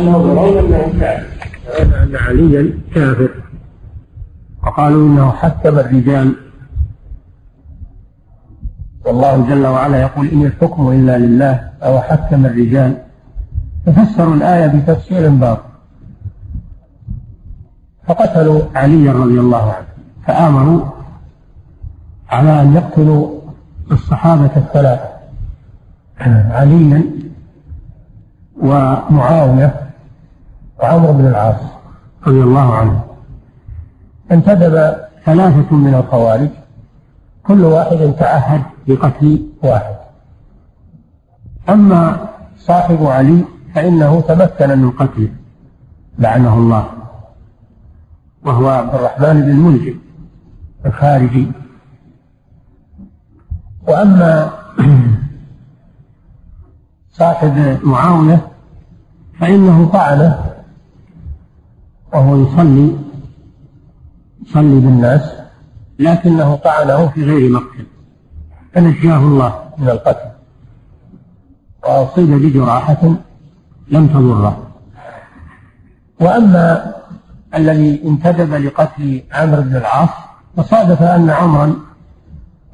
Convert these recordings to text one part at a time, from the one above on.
أنهم يرون أنه كافر. أن عليا كافر. وقالوا إنه حكم الرجال. والله جل وعلا يقول إن الحكم إلا لله أو حكم الرجال. ففسروا الآية بتفسير باطل. فقتلوا عليا رضي الله عنه فآمروا على أن يقتلوا الصحابة الثلاثة عليا ومعاوية وعمرو بن العاص رضي الله عنه انتدب ثلاثة من الخوارج كل واحد تعهد بقتل واحد. أما صاحب علي فإنه تمكن من قتله لعنه الله. وهو عبد الرحمن بن ملجم الخارجي. وأما صاحب معاوية فإنه طعنه وهو يصلي يصلي بالناس لكنه طعنه في غير مقتل فنجاه الله من القتل. وأصيب بجراحة لم تضره. وأما الذي انتدب لقتل عمرو بن العاص فصادف أن عمرا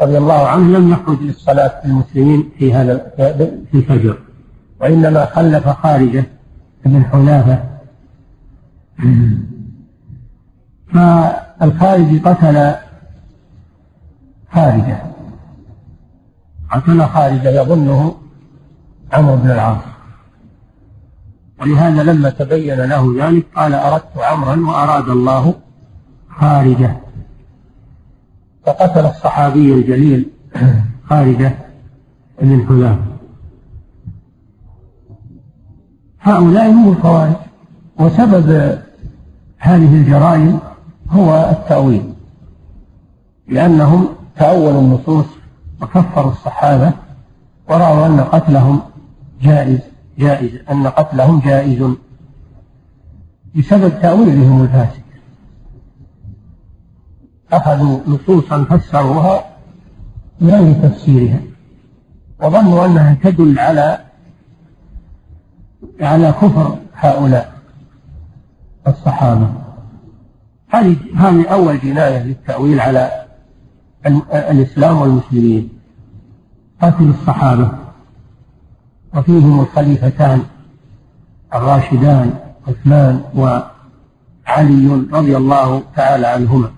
رضي الله عنه لم يخرج للصلاة المسلمين في هذا في الفجر وإنما خلف خارجه بن حذافة فالخارجي قتل خارجة. قتل خارجة يظنه عمرو بن العاص. ولهذا لما تبين له ذلك قال أردت عمرا وأراد الله خارجة. فقتل الصحابي الجليل خارجة بن حذافة هؤلاء هم الخوارج. وسبب هذه الجرائم هو التأويل لأنهم تأولوا النصوص وكفروا الصحابة ورأوا أن قتلهم جائز جائز أن قتلهم جائز. بسبب تأويلهم الفاسد. أخذوا نصوصا فسروها بغير تفسيرها وظنوا أنها تدل على على كفر هؤلاء الصحابة. هذه هذه أول جناية للتأويل على الإسلام والمسلمين. قتل الصحابة. وفيهم الخليفتان الراشدان عثمان وعلي رضي الله تعالى عنهما.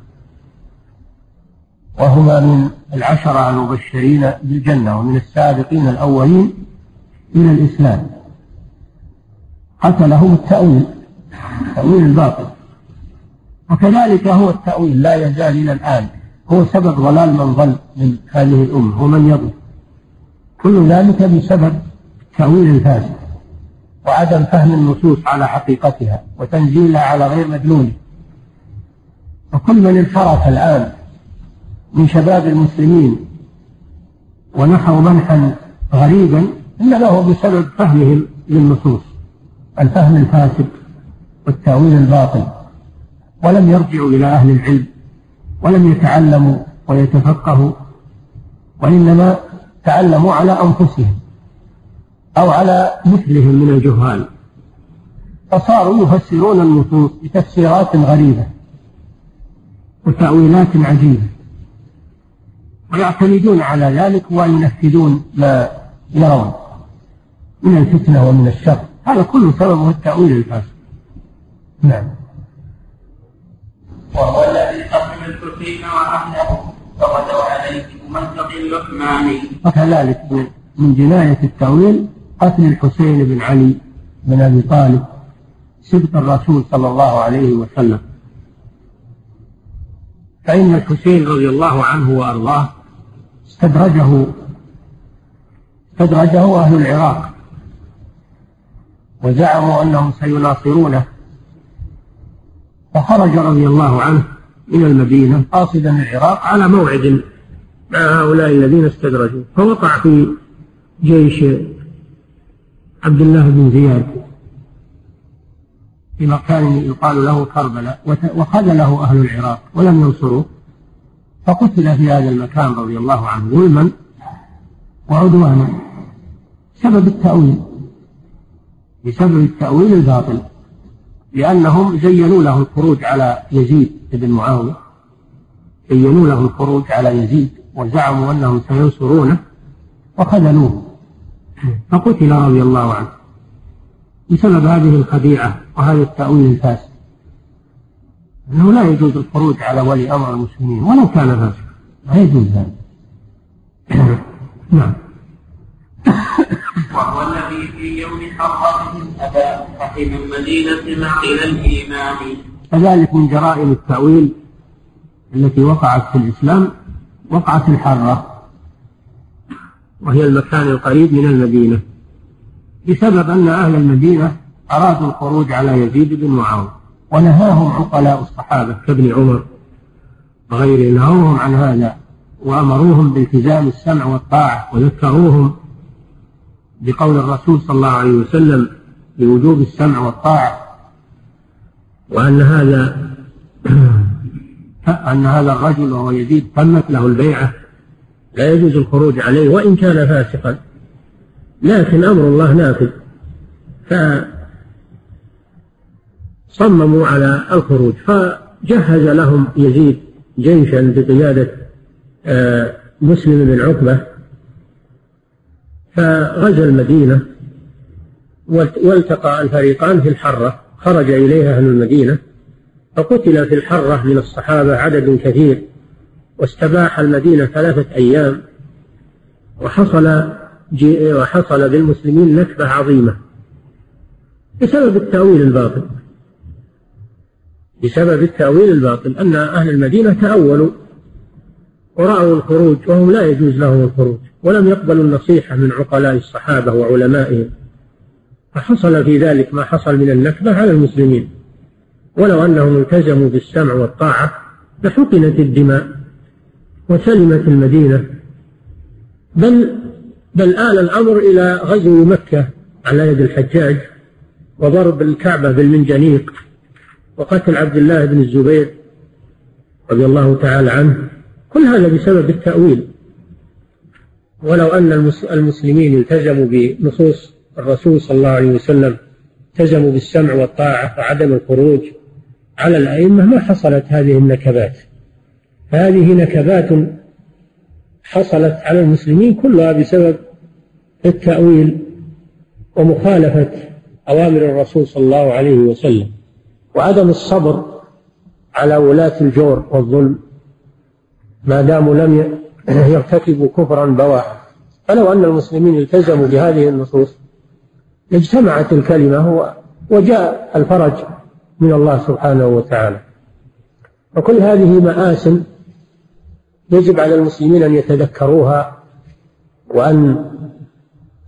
وهما من العشرة المبشرين بالجنة ومن السابقين الأولين إلى الإسلام. قتلهم التأويل. تأويل الباطل. وكذلك هو التأويل لا يزال إلى الآن. هو سبب ضلال من ضل من هذه الأمة ومن يضل. كل ذلك بسبب التأويل الفاسد وعدم فهم النصوص على حقيقتها وتنزيلها على غير مدلول. وكل من انحرف الآن من شباب المسلمين ونحوا منحا غريبا إنما هو بسبب فهمهم للنصوص الفهم الفاسد والتأويل الباطل. ولم يرجعوا إلى أهل العلم ولم يتعلموا ويتفقهوا وإنما تعلموا على أنفسهم أو على مثلهم من الجهال. فصاروا يفسرون النصوص بتفسيرات غريبة وتأويلات عجيبة ويعتمدون على ذلك وينفذون ما يرون من الفتنة ومن الشر. هذا كله سببه التأويل الفاسد. نعم. وهو الذي قسم الحسين وأهله فغدوا عليه بمنطق اللحمان وكذلك من جناية التأويل قتل الحسين بن علي بن أبي طالب سبط الرسول صلى الله عليه وسلم. فإن الحسين رضي الله عنه وأرضاه استدرجه استدرجه أهل العراق وزعموا أنهم سيناصرونه. فخرج رضي الله عنه إلى المدينة قاصدا العراق على موعد مع هؤلاء الذين استدرجوا فوقع في جيش عبد الله بن زياد في مكان يقال له كربلاء وخذله أهل العراق ولم ينصروه فقتل في هذا المكان رضي الله عنه ظلما وعدوانا سبب التأويل بسبب التأويل الباطل. لأنهم زينوا له الخروج على يزيد بن معاوية. زينوا له الخروج على يزيد وزعموا أنهم سينصرونه وخذلوه. فقتل رضي الله عنه بسبب هذه الخديعة وهذا التأويل الفاسد. أنه لا يجوز الخروج على ولي أمر المسلمين ولو كان فاسقا. لا يجوز هذا نعم. وهو الذي في يوم حرمهم الإيمان. كذلك من جرائم التأويل التي وقعت في الإسلام وقعت الحرة وهي المكان القريب من المدينة بسبب أن أهل المدينة أرادوا الخروج على يزيد بن معاوية ونهاهم عقلاء الصحابة كابن عمر وغيره نهوهم عن هذا وأمروهم بالتزام السمع والطاعة وذكروهم بقول الرسول صلى الله عليه وسلم بوجوب السمع والطاعة. وأن هذا أن هذا الرجل وهو يزيد تمت له البيعة. لا يجوز الخروج عليه وإن كان فاسقا. لكن أمر الله نافذ. فصمموا على الخروج. فجهز لهم يزيد جيشا بقيادة آه، مسلم بن عقبة. فغزا المدينة. والتقى الفريقان في الحرة خرج إليها أهل المدينة فقتل في الحرة من الصحابة عدد كثير واستباح المدينة ثلاثة أيام وحصل وحصل بالمسلمين نكبة عظيمة. بسبب التأويل الباطل. بسبب التأويل الباطل أن أهل المدينة تأولوا ورأوا الخروج وهم لا يجوز لهم الخروج ولم يقبلوا النصيحة من عقلاء الصحابة وعلمائهم. فحصل في ذلك ما حصل من النكبة على المسلمين. ولو أنهم التزموا بالسمع والطاعة لحقنت الدماء وسلمت المدينة. بل بل آل الأمر إلى غزو مكة على يد الحجاج وضرب الكعبة بالمنجنيق وقتل عبد الله بن الزبير رضي الله تعالى عنه. كل هذا بسبب التأويل. ولو أن المسلمين التزموا بنصوص الرسول صلى الله عليه وسلم التزموا بالسمع والطاعة وعدم الخروج على الأئمة ما حصلت هذه النكبات. هذه نكبات حصلت على المسلمين كلها بسبب التأويل ومخالفة أوامر الرسول صلى الله عليه وسلم. وعدم الصبر على ولاة الجور والظلم ما داموا لم يرتكبوا كفرا بواحا. فلو أن المسلمين التزموا بهذه النصوص اجتمعت الكلمة وجاء الفرج من الله سبحانه وتعالى. وكل هذه مآسٍ يجب على المسلمين أن يتذكروها وأن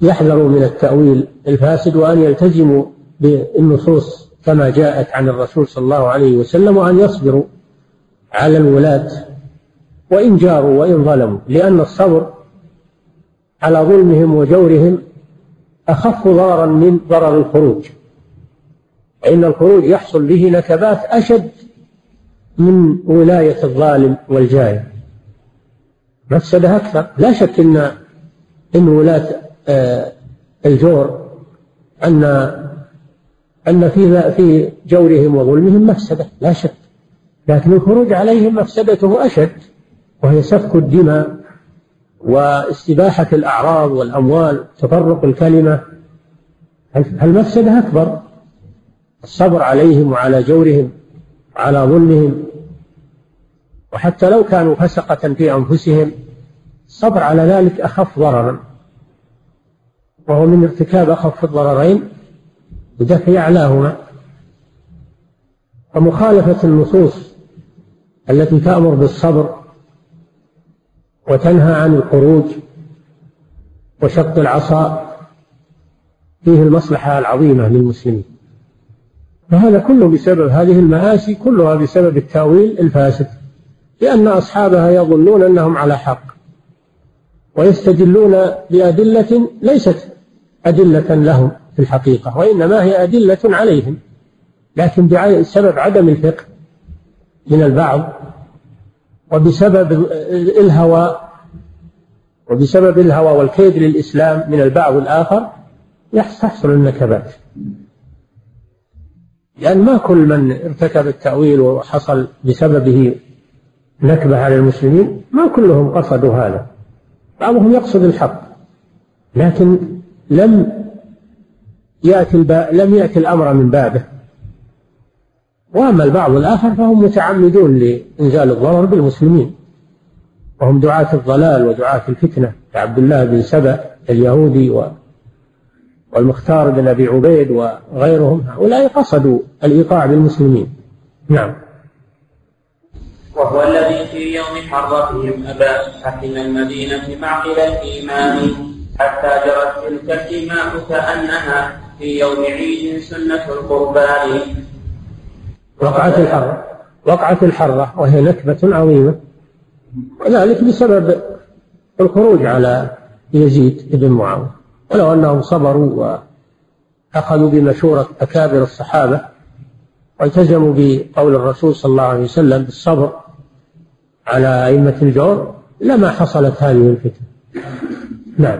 يحذروا من التأويل الفاسد وأن يلتزموا بالنصوص كما جاءت عن الرسول صلى الله عليه وسلم وأن يصبروا على الولاة وإن جاروا وإن ظلموا لأن الصبر على ظلمهم وجورهم أخف ضررا من ضرر الخروج. فإن الخروج يحصل به نكبات أشد من ولاية الظالم والجائر مفسدة أكثر. لا شك أن إن ولاة آه، الجور أن أن في في جورهم وظلمهم مفسدة. لا شك. لكن الخروج عليهم مفسدته أشد وهي سفك الدماء. واستباحة الأعراض والأموال تفرق الكلمة. المفسدة أكبر؟ الصبر عليهم وعلى جورهم وعلى ظلمهم. وحتى لو كانوا فسقة في أنفسهم الصبر على ذلك أخف ضررا. وهو من ارتكاب أخف الضررين بدفع أعلاهما. ومخالفة النصوص التي تأمر بالصبر وتنهى عن الخروج وشق العصا فيه المصلحة العظيمة للمسلمين. فهذا كله بسبب هذه المآسي كلها بسبب التأويل الفاسد لأن أصحابها يظنون أنهم على حق ويستدلون بأدلة ليست أدلة لهم في الحقيقة وإنما هي أدلة عليهم لكن بسبب عدم الفقه من البعض وبسبب الهوى وبسبب الهوى والكيد للإسلام من البعض الآخر تحصل النكبات لأن ما كل من ارتكب التأويل وحصل بسببه نكبة على المسلمين ما كلهم قصدوا هذا بعضهم يقصد الحق لكن لم يأتي. لم يأتي الأمر من بابه وأما البعض الآخر فهم متعمدون لإنزال الضرر بالمسلمين. وهم دعاة الضلال ودعاة الفتنة كعبد الله بن سبأ اليهودي و... والمختار بن أبي عبيد وغيرهم. هؤلاء قصدوا الإيقاع بالمسلمين. نعم. وهو الذي في يوم حرتهم أبى حكم المدينة معقل الإيمان حتى جرت تلك الدماء كأنها في يوم عيد سنة القربان. وقعت الحرة. وقعت الحرة وهي نكبة عظيمة. وذلك بسبب الخروج على يزيد بن معاوية. ولو أنهم صبروا وأخذوا بمشورة أكابر الصحابة والتزموا بقول الرسول صلى الله عليه وسلم بالصبر على أئمة الجور لما حصلت هذه الفتنة. نعم.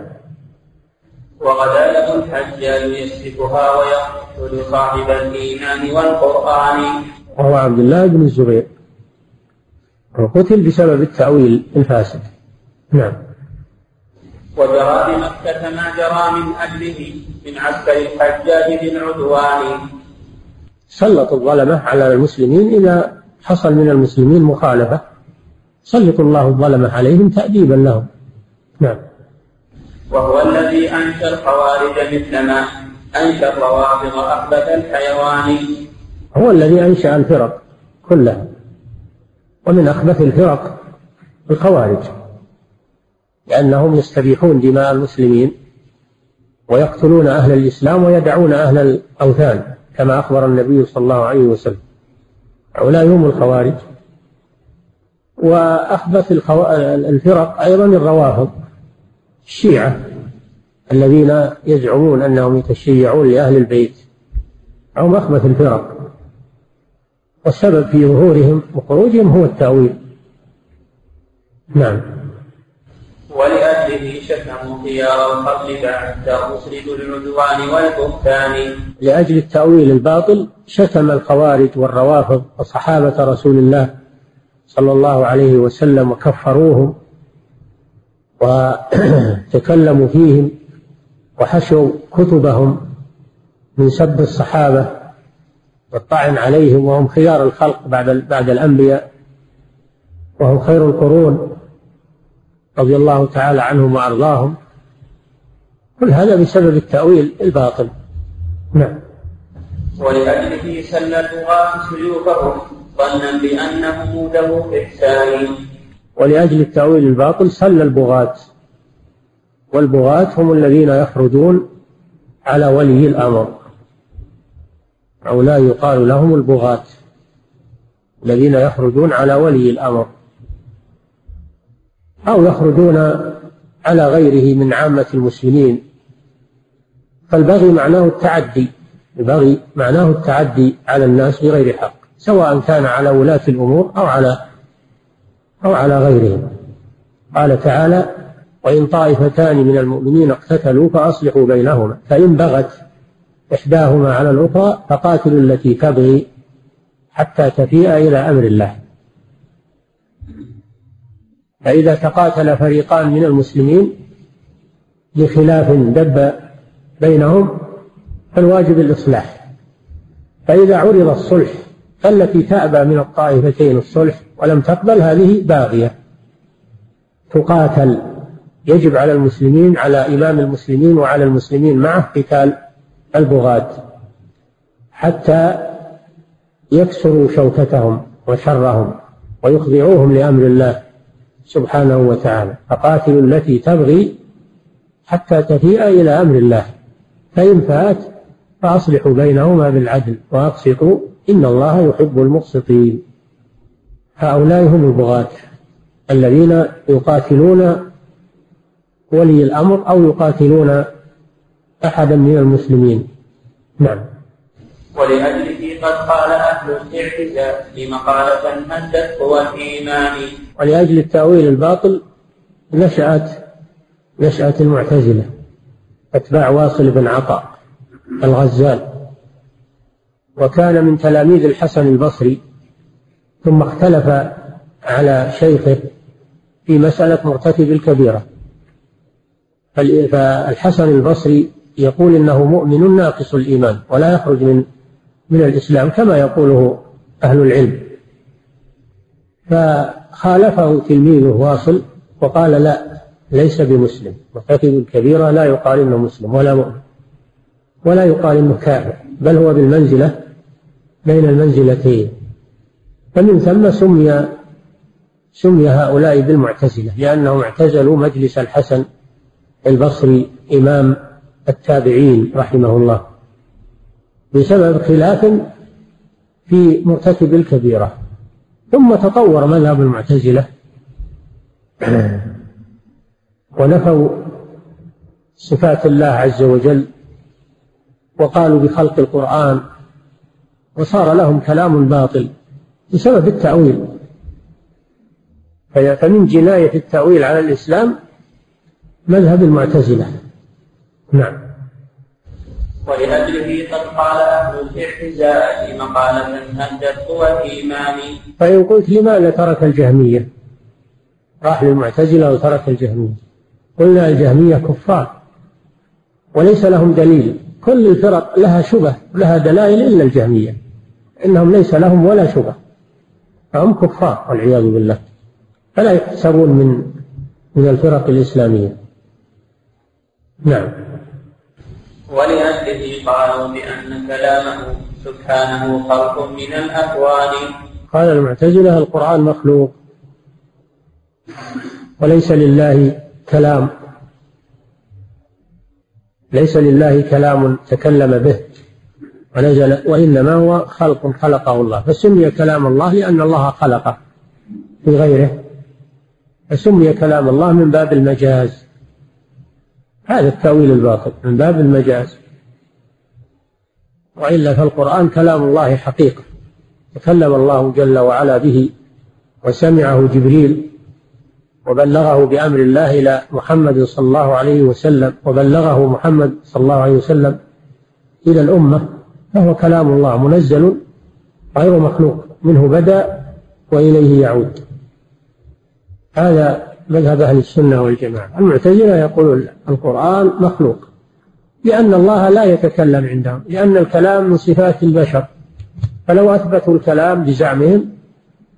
وغدا له الحجاج يسفكها صاحب الإيمان والقرآن. وهو عبد الله بن الزبير. وقتل بسبب التأويل الفاسد. نعم. وجرى بمكة ما جرى من أجله من عسكر الحجاج بالعدوان سلط الظلمة على المسلمين إذا حصل من المسلمين مخالفة. سلط الله الظلمة عليهم تأديبا لهم. نعم. وهو الذي أنشى الخوارج مثلما أنشى الروافض أخبث الحيوان. هو الذي أنشأ الفرق كلها ومن أخبث الفرق الخوارج لأنهم يستبيحون دماء المسلمين ويقتلون أهل الإسلام ويدعون أهل الأوثان كما أخبر النبي صلى الله عليه وسلم. هؤلاء هم الخوارج. وأخبث الفرق أيضا الروافض الشيعة. الذين يزعمون أنهم يتشيعون لأهل البيت هم أخبث الفرق. والسبب في ظهورهم وخروجهم هو التأويل. نعم. ولأجله شتموا خيار القتل بعد مسرد العدوان والبهتان. لأجل التأويل الباطل شتم الخوارج والروافض وصحابة رسول الله صلى الله عليه وسلم وكفروهم وتكلموا فيهم وحشوا كتبهم من سب الصحابة والطعن عليهم وهم خيار الخلق بعد بعد الأنبياء وهم خير القرون رضي الله تعالى عنهم وأرضاهم. كل هذا بسبب التأويل الباطل. نعم. ولأجله سل البغاة سيوفهم ظنا بأنهم له إحسان ولأجل التأويل الباطل سل البغاة. والبغاة هم الذين يخرجون على ولي الأمر هؤلاء يقال لهم البغاة الذين يخرجون على ولي الأمر أو يخرجون على غيره من عامة المسلمين. فالبغي معناه التعدي البغي معناه التعدي على الناس بغير حق سواء كان على ولاة الأمور أو على أو على غيرهم. قال تعالى وإن طائفتان من المؤمنين اقتتلوا فأصلحوا بينهما. فإن بغت إحداهما على الأخرى فقاتلوا التي تبغي حتى تفيء إلى أمر الله. فإذا تقاتل فريقان من المسلمين بخلاف دب بينهم فالواجب الإصلاح. فإذا عرض الصلح فالتي تأبى من الطائفتين الصلح ولم تقبل هذه باغية. تقاتل يجب على المسلمين على إمام المسلمين وعلى المسلمين معه قتال البغاة حتى يكسروا شوكتهم وشرهم ويخضعوهم لأمر الله سبحانه وتعالى. فقاتلوا التي تبغي حتى تفيء إلى أمر الله. فإن فات فأصلحوا بينهما بالعدل وأقسطوا. إن الله يحب المقسطين. هؤلاء هم البغاة الذين يقاتلون ولي الأمر أو يقاتلون أحدا من المسلمين. نعم. ولأجله قد قال أهل الاعتزال لمقالة هدت قوى الإيمان. ولأجل التأويل الباطل نشأت نشأت المعتزلة. أتباع واصل بن عطاء الغزال. وكان من تلاميذ الحسن البصري ثم اختلف على شيخه في مسألة مرتكب الكبيرة. فالحسن البصري يقول إنه مؤمن ناقص الإيمان ولا يخرج من من الإسلام كما يقوله أهل العلم. فخالفه تلميذه واصل وقال لا ليس بمسلم. مرتكب الكبيرة لا يقال إنه مسلم ولا مؤمن ولا يقال إنه كافر بل هو بالمنزلة بين المنزلتين. فمن ثم سمي سمي هؤلاء بالمعتزلة لأنهم اعتزلوا مجلس الحسن البصري إمام التابعين رحمه الله. بسبب خلاف في مرتكب الكبيرة. ثم تطور مذهب المعتزلة. ونفوا صفات الله عز وجل. وقالوا بخلق القرآن. وصار لهم كلام باطل بسبب التأويل. فمن جناية التأويل على الإسلام مذهب المعتزلة. نعم. ولأجله قد قال أهل الاعتزال مقالة هدت قوى إيماني فإن قلت لماذا ترك الجهمية؟ راح للمعتزلة وترك الجهمية. قلنا الجهمية كفار. وليس لهم دليل. كل الفرق لها شبه لها دلائل إلا الجهمية. إنهم ليس لهم ولا شبه. فهم كفار والعياذ بالله. فلا يحسبون من من الفرق الإسلامية. نعم. ولأجله قالوا بأن كلامه سبحانه خلق من الأكوان قال المعتزلة القرآن مخلوق. وليس لله كلام. ليس لله كلام تكلم به. ونزل وإنما هو خلق خلقه الله. فسمي كلام الله لأن الله خلقه. في غيره. فسمي كلام الله من باب المجاز. هذا التأويل الباطل من باب المجاز. وإلا فالقرآن كلام الله حقيقة. تكلم الله جل وعلا به وسمعه جبريل وبلغه بأمر الله إلى محمد صلى الله عليه وسلم وبلغه محمد صلى الله عليه وسلم إلى الأمة فهو كلام الله منزل غير مخلوق منه بدأ وإليه يعود. هذا مذهب أهل السنة والجماعة. المعتزلة يقولون القرآن مخلوق لأن الله لا يتكلم عندهم لأن الكلام من صفات البشر. فلو أثبتوا الكلام بزعمهم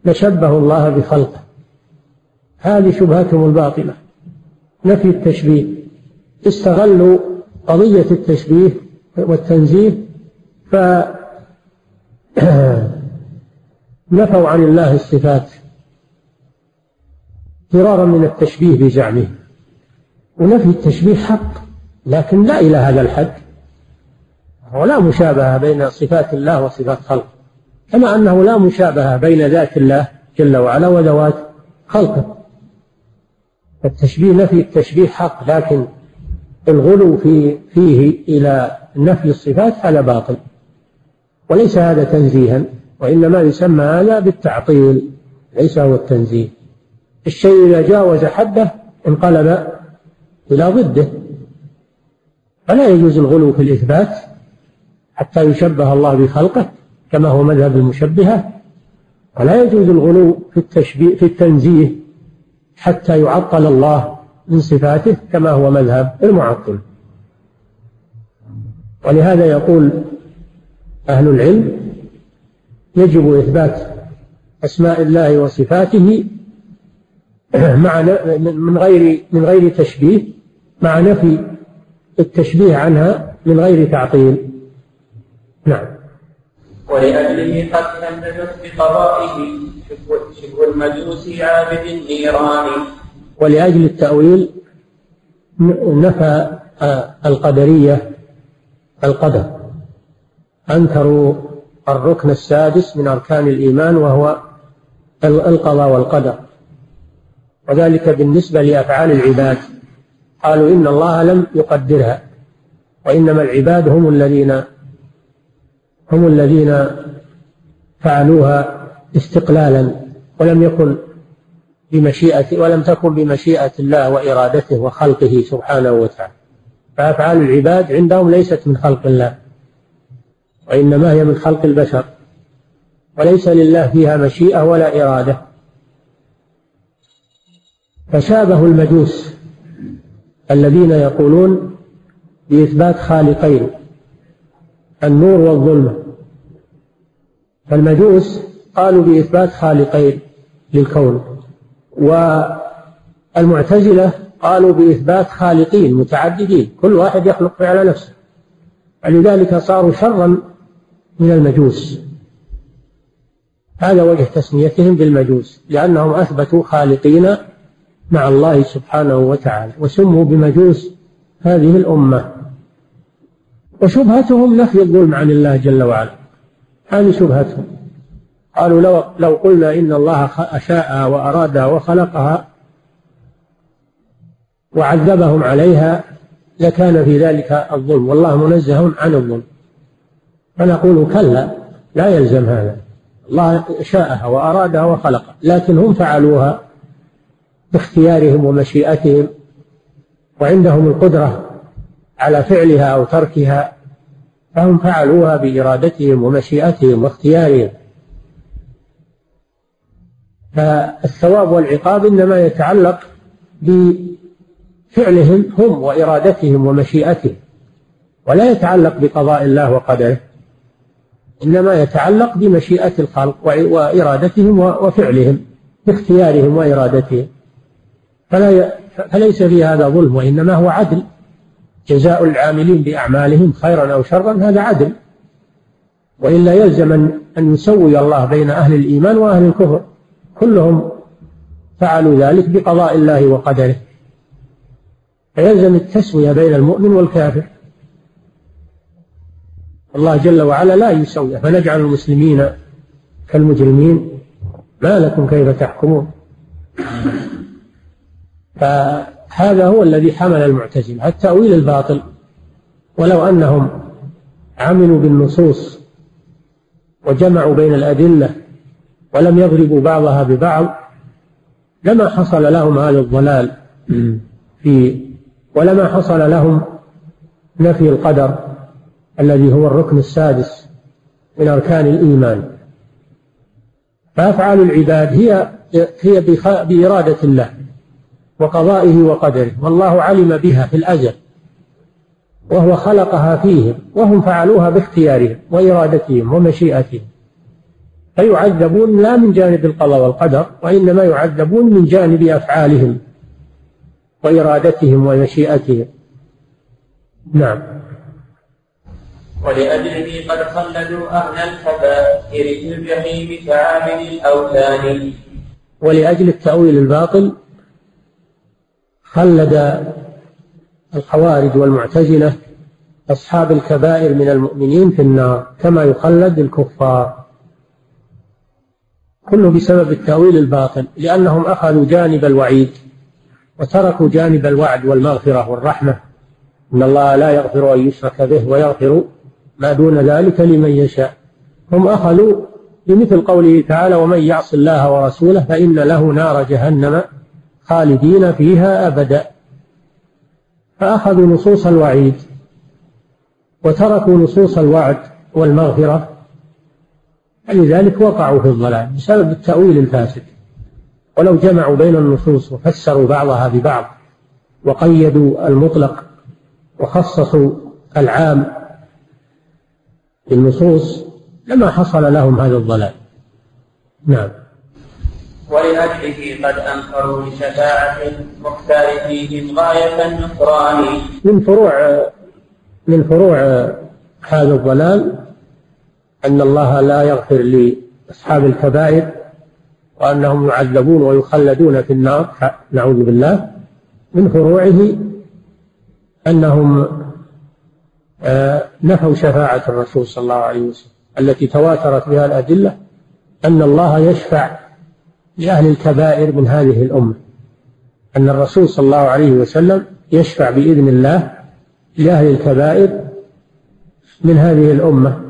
لشبهوا الله بخلقه. هذه شبهتهم الباطلة. نفي التشبيه. استغلوا قضية التشبيه والتنزيه فنفوا عن الله الصفات. فرارا من التشبيه بزعمه. ونفي التشبيه حق لكن لا إلى هذا الحد. ولا مشابهة بين صفات الله وصفات خلقه. كما أنه لا مشابهة بين ذات الله جل وعلا وذوات خلقه. التشبيه نفي التشبيه حق لكن الغلو في فيه إلى نفي الصفات هذا باطل. وليس هذا تنزيها وإنما يسمى هذا بالتعطيل. ليس هو التنزيه. الشيء إذا جاوز حده انقلب إلى ضده. فلا يجوز الغلو في الإثبات حتى يشبه الله بخلقه كما هو مذهب المشبهة. ولا يجوز الغلو في التشبيه في التنزيه حتى يعطل الله من صفاته كما هو مذهب المعطل. ولهذا يقول أهل العلم يجب إثبات أسماء الله وصفاته مع من غير من غير تشبيه مع نفي التشبيه عنها من غير تعطيل. نعم. ولأجله قد تمت بقضائه شبه المجوس عابد النيران ولأجل التأويل نفى القدرية القدر. أنكروا الركن السادس من أركان الإيمان وهو القضاء والقدر. وذلك بالنسبة لأفعال العباد. قالوا إن الله لم يقدرها وإنما العباد هم الذين هم الذين فعلوها استقلالا ولم يكن بمشيئة ولم تكن بمشيئة الله وإرادته وخلقه سبحانه وتعالى. فأفعال العباد عندهم ليست من خلق الله وإنما هي من خلق البشر وليس لله فيها مشيئة ولا إرادة. فشابه المجوس الذين يقولون بإثبات خالقين النور والظلمة. فالمجوس قالوا بإثبات خالقين للكون والمعتزلة قالوا بإثبات خالقين متعددين كل واحد يخلق فعل نفسه. فلذلك صاروا شرا من المجوس. هذا وجه تسميتهم بالمجوس لأنهم أثبتوا خالقين مع الله سبحانه وتعالى وسموا بمجوس هذه الأمة. وشبهتهم نفي الظلم عن الله جل وعلا. هذه شبهتهم. قالوا لو, لو قلنا إن الله أشاء وأرادها وخلقها وعذبهم عليها لكان في ذلك الظلم. والله منزه عن الظلم. فنقول كلا لا يلزم هذا. الله شاءها وأرادها وخلقها لكن هم فعلوها. باختيارهم ومشيئتهم وعندهم القدرة على فعلها أو تركها فهم فعلوها بإرادتهم ومشيئتهم واختيارهم. فالثواب والعقاب إنما يتعلق بفعلهم هم وإرادتهم ومشيئتهم ولا يتعلق بقضاء الله وقدره إنما يتعلق بمشيئة الخلق وإرادتهم وفعلهم باختيارهم وإرادتهم. فلا فليس في هذا ظلم وإنما هو عدل. جزاء العاملين بأعمالهم خيرا أو شرا هذا عدل. وإلا يلزم أن يسوي الله بين أهل الإيمان وأهل الكفر. كلهم فعلوا ذلك بقضاء الله وقدره. فيلزم التسوية بين المؤمن والكافر. الله جل وعلا لا يسوي. فنجعل المسلمين كالمجرمين. ما لكم كيف تحكمون؟ فهذا هو الذي حمل المعتزلة. التأويل الباطل؟ ولو أنهم عملوا بالنصوص وجمعوا بين الأدلة ولم يضربوا بعضها ببعض لما حصل لهم هذا الضلال في ولما حصل لهم نفي القدر الذي هو الركن السادس من أركان الإيمان. فأفعال العباد هي هي بإرادة الله. وقضائه وقدره والله علم بها في الأزل وهو خلقها فيهم وهم فعلوها باختيارهم وإرادتهم ومشيئتهم. فيعذبون لا من جانب القضاء والقدر وإنما يعذبون من جانب أفعالهم وإرادتهم ومشيئتهم. نعم. ولأجله قد خلدوا أهل الكبائر في الجحيم كعابد الأوثان ولأجل التأويل الباطل خلد الخوارج والمعتزلة أصحاب الكبائر من المؤمنين في النار كما يخلد الكفار؟ كله بسبب التأويل الباطل لأنهم أخذوا جانب الوعيد وتركوا جانب الوعد والمغفرة والرحمة. إن الله لا يغفر أن يشرك به ويغفر ما دون ذلك لمن يشاء. هم أخذوا بمثل قوله تعالى ومن يعص الله ورسوله فإن له نار جهنم خالدين فيها أبدا. فأخذوا نصوص الوعيد وتركوا نصوص الوعد والمغفرة فلذلك وقعوا في الضلال بسبب التأويل الفاسد. ولو جمعوا بين النصوص وفسروا بعضها ببعض وقيدوا المطلق وخصصوا العام بالنصوص لما حصل لهم هذا الضلال. نعم. ولأجله قد أنكروا لشفاعة المختار فيهم غاية النكران من فروع من فروع هذا الضلال أن الله لا يغفر لأصحاب الكبائر وأنهم يعذبون ويخلدون في النار. نعوذ بالله. من فروعه أنهم آه، نفوا شفاعة الرسول صلى الله عليه وسلم التي تواترت بها الأدلة أن الله يشفع لأهل الكبائر من هذه الأمة. أن الرسول صلى الله عليه وسلم يشفع بإذن الله لأهل الكبائر من هذه الأمة.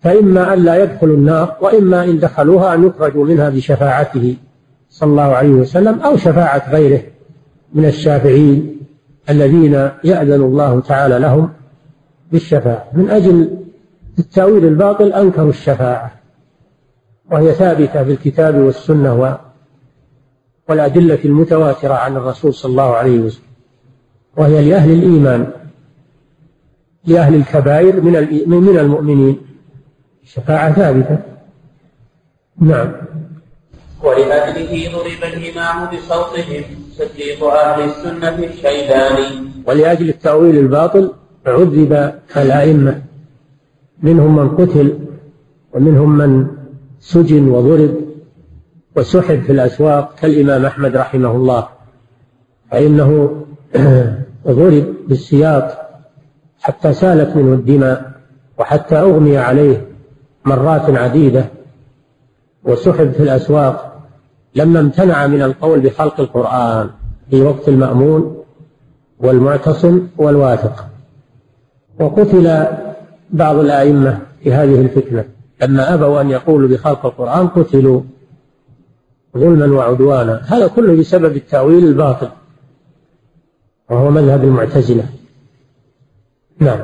فإما أن لا يدخلوا النار وإما إن دخلوها أن يخرجوا منها بشفاعته صلى الله عليه وسلم أو شفاعة غيره من الشافعين الذين يأذن الله تعالى لهم بالشفاعة. من أجل التأويل الباطل أنكروا الشفاعة. وهي ثابتة في الكتاب والسنة والأدلة المتواترة عن الرسول صلى الله عليه وسلم. وهي لأهل الإيمان لأهل الكبائر من من المؤمنين. الشفاعة ثابتة. نعم. ولأجله ضرب الإمام بصوتهم صديق أهل السنة الشيباني. ولأجل التأويل الباطل عذب الأئمة. منهم من قتل ومنهم من سجن وضرب وسحب في الأسواق كالإمام أحمد رحمه الله فإنه ضرب بالسياط حتى سالت منه الدماء وحتى أغمي عليه مرات عديدة وسحب في الأسواق لما امتنع من القول بخلق القرآن في وقت المأمون والمعتصم والواثق. وقتل بعض الأئمة في هذه الفتنة. لما أبوا أن يقولوا بخلق القرآن قتلوا ظلما وعدوانا. هذا كله بسبب التأويل الباطل وهو مذهب المعتزلة. نعم.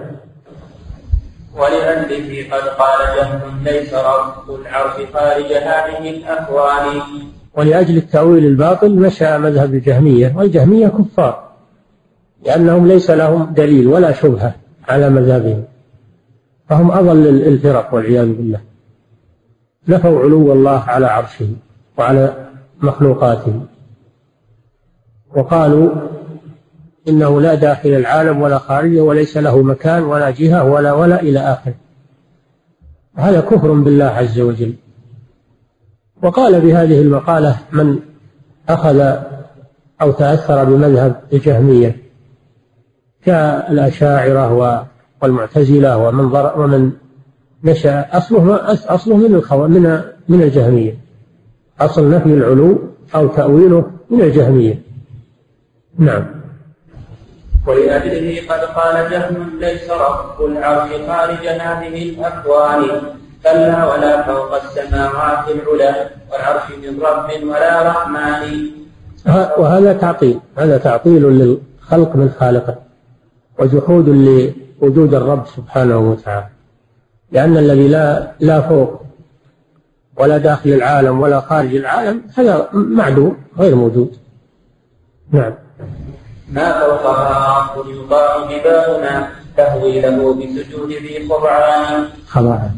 ولأجله قد قال جهم ليس رب العرش خارج هذه الأكوان ولأجل التأويل الباطل مشى مذهب الجهمية والجهمية كفار لأنهم ليس لهم دليل ولا شبهة على مذهبهم. فهم أضل الفرق والعياذ بالله. نفوا علو الله على عرشه وعلى مخلوقاته وقالوا إنه لا داخل العالم ولا خارجه وليس له مكان ولا جهة ولا ولا إلى آخره هذا كفر بالله عز وجل. وقال بهذه المقالة من أخذ أو تأثر بمذهب الجهمية. كالأشاعرة والمعتزلة ومن ومن نشأ أصله أصله من الخو من من الجهمية. أصل نفي العلو أو تأويله من الجهمية. نعم. ولأجله قد قال جهم ليس رب العرش خارج هذه الأكوان. كلا ولا فوق السماوات العلى والعرش من رب ولا رحمن. وهذا تعطيل. هذا تعطيل للخلق من خالقه وجحود لوجود الرب سبحانه وتعالى. لأن الذي لا لا فوق ولا داخل العالم ولا خارج العالم هذا معدوم غير موجود. نعم. ما فوقها رب يطاع جبالنا تهوي له بسجود ذي خضعان. خضعان.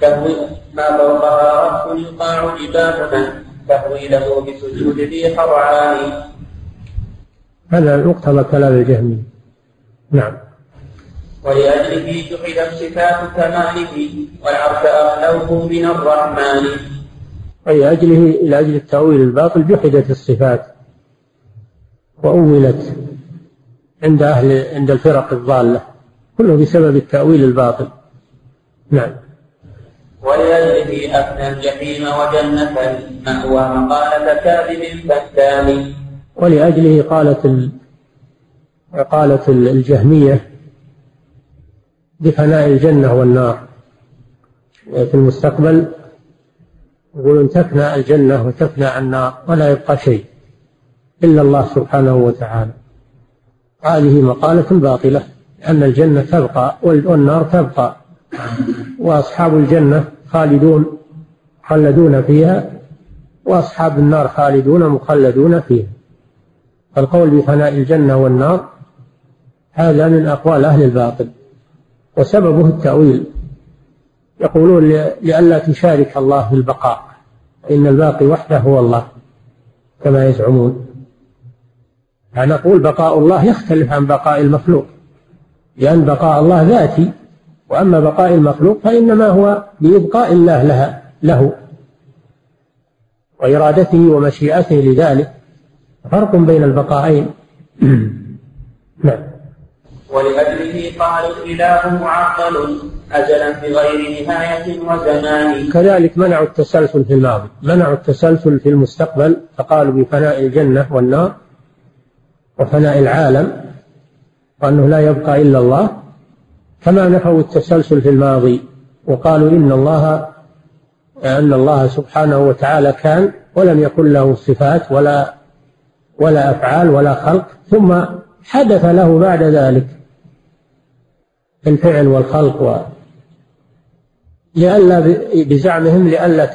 تهوي ما فوقها رب يطاع جبالنا تهوي له بسجود ذي خضعان. هذا مقتضى كلام الجهمي نعم. ولأجله جحدت صفات كماله والعرش أغلوه من الرحمن. ولأجله لأجل التأويل الباطل جحدت الصفات وأولت عند أهل عند الفرق الضالة كله بسبب التأويل الباطل. نعم. ولأجله أفنى الجحيم وجنة مأوى مقالة كاذب فتان ولأجله قالت ال... قالت الجهمية بفناء الجنة والنار. في المستقبل يقولون تفنى الجنة وتفنى النار ولا يبقى شيء إلا الله سبحانه وتعالى. هذه مقالة باطلة لأن الجنة تبقى والنار تبقى. وأصحاب الجنة خالدون مخلدون فيها وأصحاب النار خالدون مخلدون فيها. فالقول بفناء الجنة والنار هذا من أقوال أهل الباطل. وسببه التأويل. يقولون لئلا تشارك الله في البقاء إن الباقي وحده هو الله كما يزعمون. فنقول بقاء الله يختلف عن بقاء المخلوق. لأن بقاء الله ذاتي وأما بقاء المخلوق فإنما هو بإبقاء الله لها له وإرادته ومشيئته لذلك. فرق بين البقاءين. نعم. ولأجله قالوا الإله معطل أجلا بغير نهاية وزمان. كذلك منعوا التسلسل في الماضي. منعوا التسلسل في المستقبل فقالوا بفناء الجنة والنار وفناء العالم وأنه لا يبقى إلا الله. كما نفوا التسلسل في الماضي وقالوا إن الله أن الله سبحانه وتعالى كان ولم يكن له صفات ولا ولا أفعال ولا خلق ثم حدث له بعد ذلك. الفعل والخلق و لئلا بزعمهم لئلا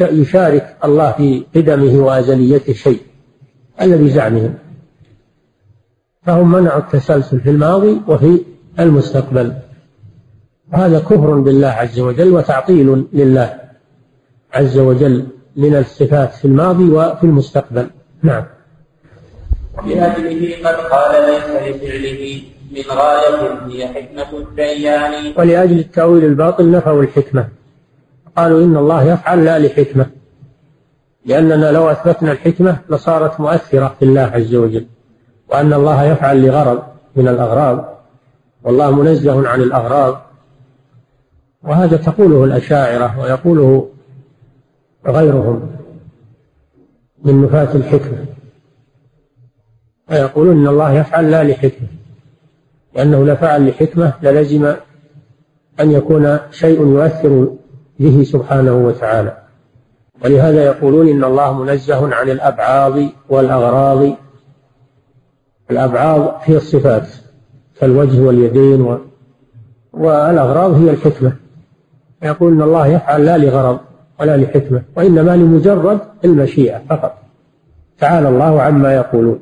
يشارك الله في قدمه وأزليته شيء هذا بزعمهم. فهم منعوا التسلسل في الماضي وفي المستقبل. هذا كفر بالله عز وجل وتعطيل لله عز وجل من الصفات في الماضي وفي المستقبل. نعم. ولأجله قد قال ليس لفعله من غاية هي حكمة الديان. ولأجل التأويل الباطل نفوا الحكمة. قالوا إن الله يفعل لا لحكمة. لأننا لو أثبتنا الحكمة لصارت مؤثرة في الله عز وجل. وأن الله يفعل لغرض من الأغراض. والله منزه عن الأغراض. وهذا تقوله الأشاعرة ويقوله غيرهم من نفاة الحكمة. ويقولون إن الله يفعل لا لحكمة. لأنه لفعل لحكمة للزم أن يكون شيء يؤثر به سبحانه وتعالى. ولهذا يقولون إن الله منزه عن الأبعاض والأغراض. الأبعاض هي الصفات كالوجه واليدين و... والأغراض هي الحكمة. يقول إن الله يفعل لا لغرض ولا لحكمة وإنما لمجرد المشيئة فقط. تعالى الله عما يقولون.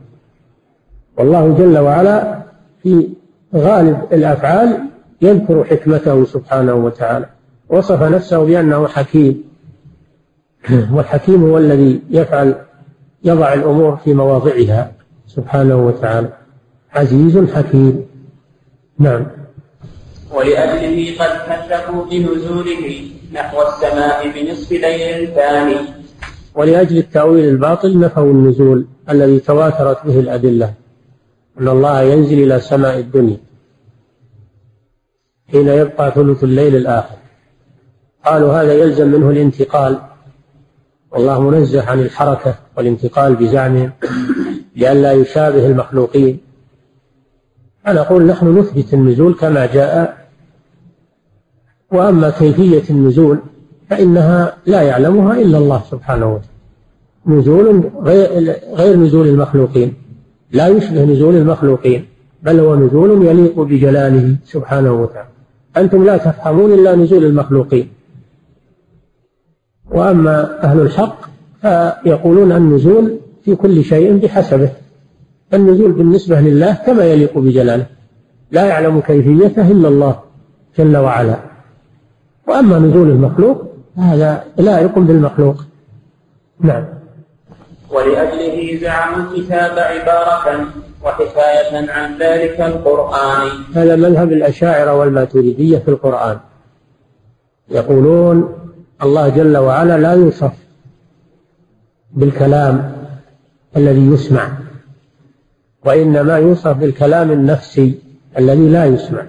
والله جل وعلا في غالب الأفعال يذكر حكمته سبحانه وتعالى. وصف نفسه بأنه حكيم. والحكيم هو الذي يفعل يضع الأمور في مواضعها سبحانه وتعالى. عزيز حكيم. نعم. ولأجله قد كشفوا بنزوله نحو السماء بنصف ليل ثاني. ولأجل التأويل الباطل نفوا النزول الذي تواترت به الأدلة. أن الله ينزل إلى سماء الدنيا حين يبقى ثلث الليل الآخر. قالوا هذا يلزم منه الانتقال. والله منزه عن الحركة والانتقال بزعمهم لئلا يشابه المخلوقين. أنا أقول نحن نثبت النزول كما جاء. وأما كيفية النزول فإنها لا يعلمها إلا الله سبحانه وتعالى. نزول غير نزول المخلوقين. لا يشبه نزول المخلوقين بل هو نزول يليق بجلاله سبحانه وتعالى. أنتم لا تفهمون إلا نزول المخلوقين. وأما أهل الحق فيقولون النزول في كل شيء بحسبه. النزول بالنسبة لله كما يليق بجلاله. لا يعلم كيفيته إلا الله جل وعلا. وأما نزول المخلوق هذا لائق بالمخلوق. نعم. ولأجله زعموا الكتاب عبارة وحكاية عن ذلك القرآن. هذا مذهب الأشاعرة والماتريدية في القرآن. يقولون الله جل وعلا لا يوصف بالكلام الذي يسمع وإنما يوصف بالكلام النفسي الذي لا يسمع.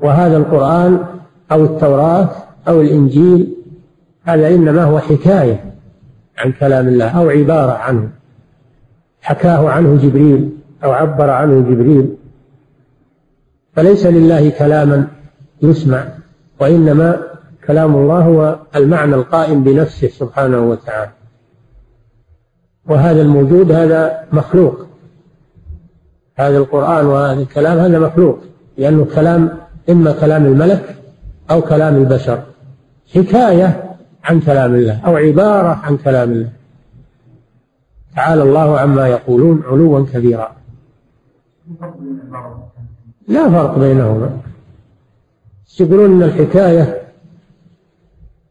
وهذا القرآن أو التوراة أو الإنجيل هذا إنما هو حكاية. عن كلام الله أو عبارة عنه حكاه عنه جبريل أو عبر عنه جبريل. فليس لله كلاما يسمع وإنما كلام الله هو المعنى القائم بنفسه سبحانه وتعالى. وهذا الموجود هذا مخلوق. هذا القرآن وهذا الكلام هذا مخلوق لأنه كلام إما كلام الملك أو كلام البشر. حكاية عن كلام الله أو عبارة عن كلام الله. تعالى الله عما يقولون علوا كبيرا. لا فرق بينهما. يقولون أن الحكاية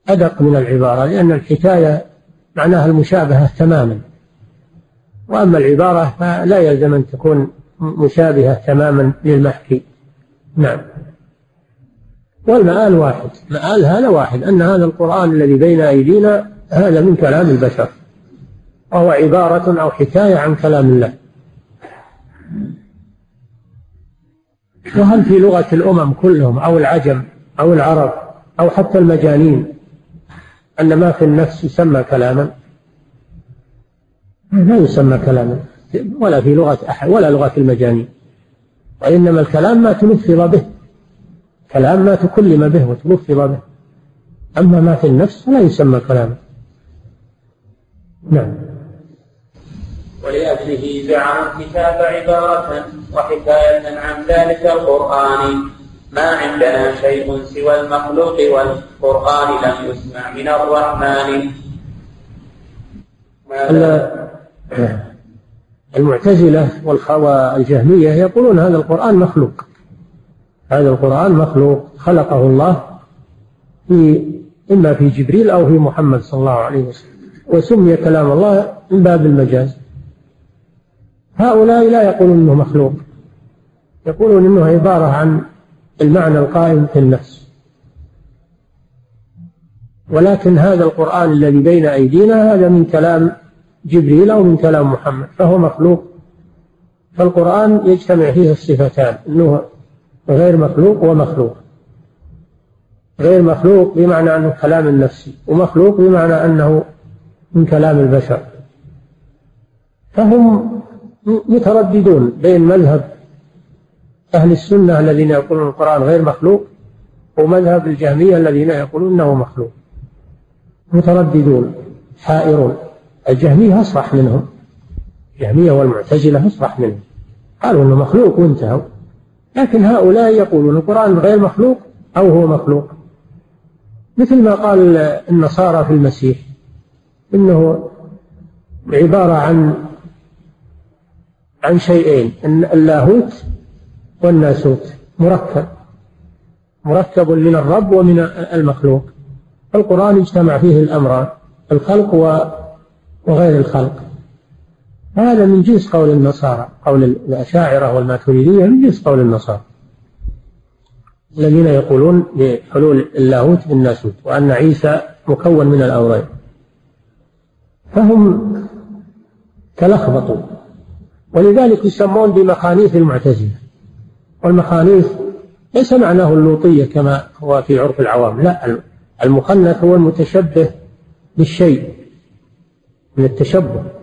أدق من العبارة لأن الحكاية معناها المشابهة تماما. وأما العبارة فلا يلزم أن تكون مشابهة تماما للمحكي. نعم. والمآل واحد. مآل هذا واحد. أن هذا القرآن الذي بين أيدينا هذا من كلام البشر. وهو عبارة أو حكاية عن كلام الله. وهل في لغة الأمم كلهم أو العجم أو العرب أو حتى المجانين أن ما في النفس يسمى كلاما؟ لا يسمى كلاما. ولا في لغة أحد ولا لغة المجانين. وإنما الكلام ما تلفظ به. كلام ما تكلم به وتلفظ به. أما ما في النفس فلا يسمى كلاما نعم. ولأجله جعلوا الكتاب عبارة وحكاية عن ذلك القرآن. ما عندنا شيء سوى المخلوق والقرآن لم يسمع من الرحمن. المعتزلة والجهمية يقولون هذا القرآن مخلوق. هذا القرآن مخلوق خلقه الله في إما في جبريل أو في محمد صلى الله عليه وسلم. وسمي كلام الله من باب المجاز. هؤلاء لا يقولون إنه مخلوق. يقولون إنه عبارة عن المعنى القائم في النفس. ولكن هذا القرآن الذي بين أيدينا هذا من كلام جبريل أو من كلام محمد فهو مخلوق. فالقرآن يجتمع فيه الصفتان أنه غير مخلوق ومخلوق غير مخلوق بمعنى أنه كلام النفسي ومخلوق بمعنى أنه من كلام البشر. فهم مترددون بين مذهب أهل السنة الذين يقولون القرآن غير مخلوق ومذهب الجهمية الذين يقولون أنه مخلوق. مترددون حائرون. الجهمية أصرح منهم. الجهمية والمعتزلة أصرح منهم. قالوا أنه مخلوق وانتهوا. لكن هؤلاء يقولون القرآن غير مخلوق أو هو مخلوق. مثل ما قال النصارى في المسيح إنه عبارة عن عن شيئين اللاهوت والناسوت مركب مركب من الرب ومن المخلوق. القرآن اجتمع فيه الأمران الخلق وغير الخلق. هذا من جنس قول النصارى قول الأشاعرة والماتريدية من جنس قول النصارى. الذين يقولون بحلول اللاهوت بالناسوت وأن عيسى مكون من الأمرين. فهم تلخبطوا. ولذلك يسمون بمخانيث المعتزلة. والمخانيث ليس معناه اللوطية كما هو في عرف العوام لا المخنث هو المتشبه بالشيء من التشبه.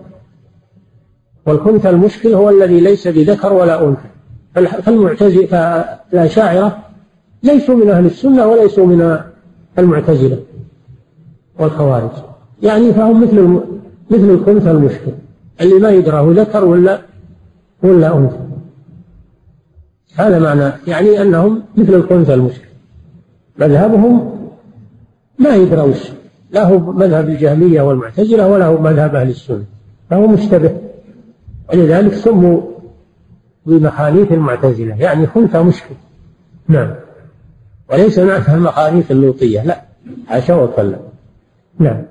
والكنث المشكل هو الذي ليس بذكر ولا أنثى. فالمعتزلة فالأشاعرة ليسوا من أهل السنة وليسوا من المعتزلة والخوارج. يعني فهم مثل مثل الكنثى المشكل. اللي ما يدراه ذكر ولا ولا أنثى. هذا معنى يعني أنهم مثل الخنثى المشكل. مذهبهم ما يدرى وش لا هو مذهب الجهمية والمعتزلة ولا هو مذهب أهل السنة. فهو مشتبه. ولذلك سموا بمخانيث المعتزلة يعني خنثى مشكل. نعم. وليس معناها المخانيث اللوطية لا. حاشا وكلا. نعم.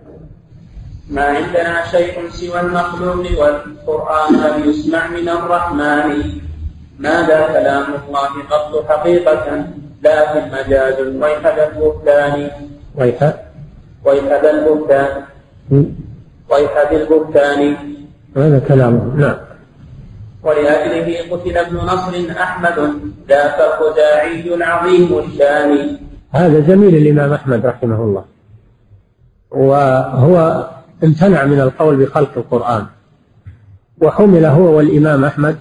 ما عندنا شيء سوى المخلوق والقرآن لم يسمع من الرحمن. ماذا كلام الله قط حقيقة؟ لكن مجاز ويح ذا البهتان. ويح. ويح ذا البهتان. ويح ذي البهتان. هذا كلامه. نعم. ولأجله قتل ابن نصر أحمد ذاك الخزاعي العظيم الشان. هذا زميل الإمام أحمد رحمه الله. وهو امتنع من القول بخلق القرآن. وحمل هو والإمام أحمد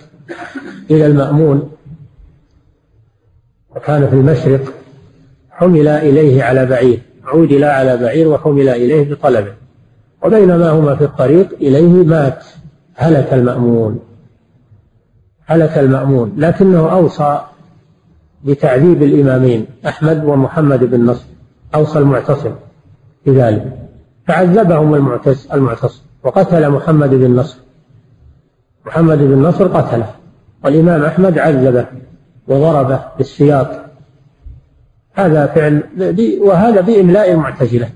إلى المأمون. وكان في المشرق. حمل إليه على بعير. عودل على بعير وحمل إليه بطلبه. وبينما هما في الطريق إليه مات. هلك المأمون. هلك المأمون. لكنه أوصى بتعذيب الإمامين أحمد ومحمد بن نصر. أوصى المعتصم بذلك. فعذبهم المعتصم وقتل محمد بن نصر. محمد بن نصر قتله والإمام أحمد عذبه وضربه بالسياط. هذا فعل وهذا بإملاء المعتزلة.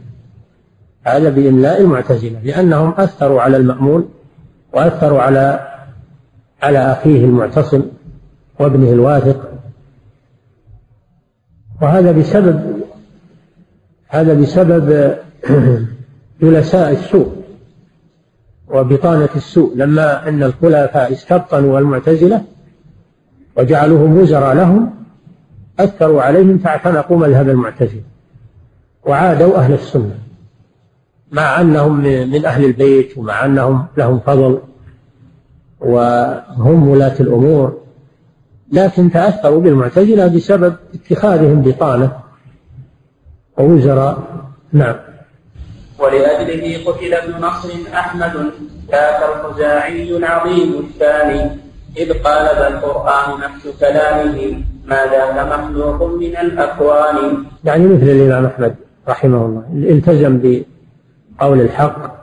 هذا بإملاء المعتزلة لأنهم أثروا على المأمون وأثروا على على أخيه المعتصم وابنه الواثق. وهذا بسبب هذا بسبب جلساء السوء وبطانة السوء. لما أن الخلفاء استبطنوا المعتزلة وجعلوهم وزراء لهم أثروا عليهم فاعتنقوا مذهب المعتزلة وعادوا أهل السنة. مع أنهم من أهل البيت ومع أنهم لهم فضل وهم ولاة الأمور لكن تأثروا بالمعتزلة بسبب اتخاذهم بطانة ووزراء. نعم. ولأجله قتل ابن نصر أحمد ذاك الخزاعي العظيم الثاني إذ قال ذا القرآن نفس كلامه ما ذاك مخلوق من الأكوان؟ يعني مثل الإمام أحمد رحمه الله التزم بقول الحق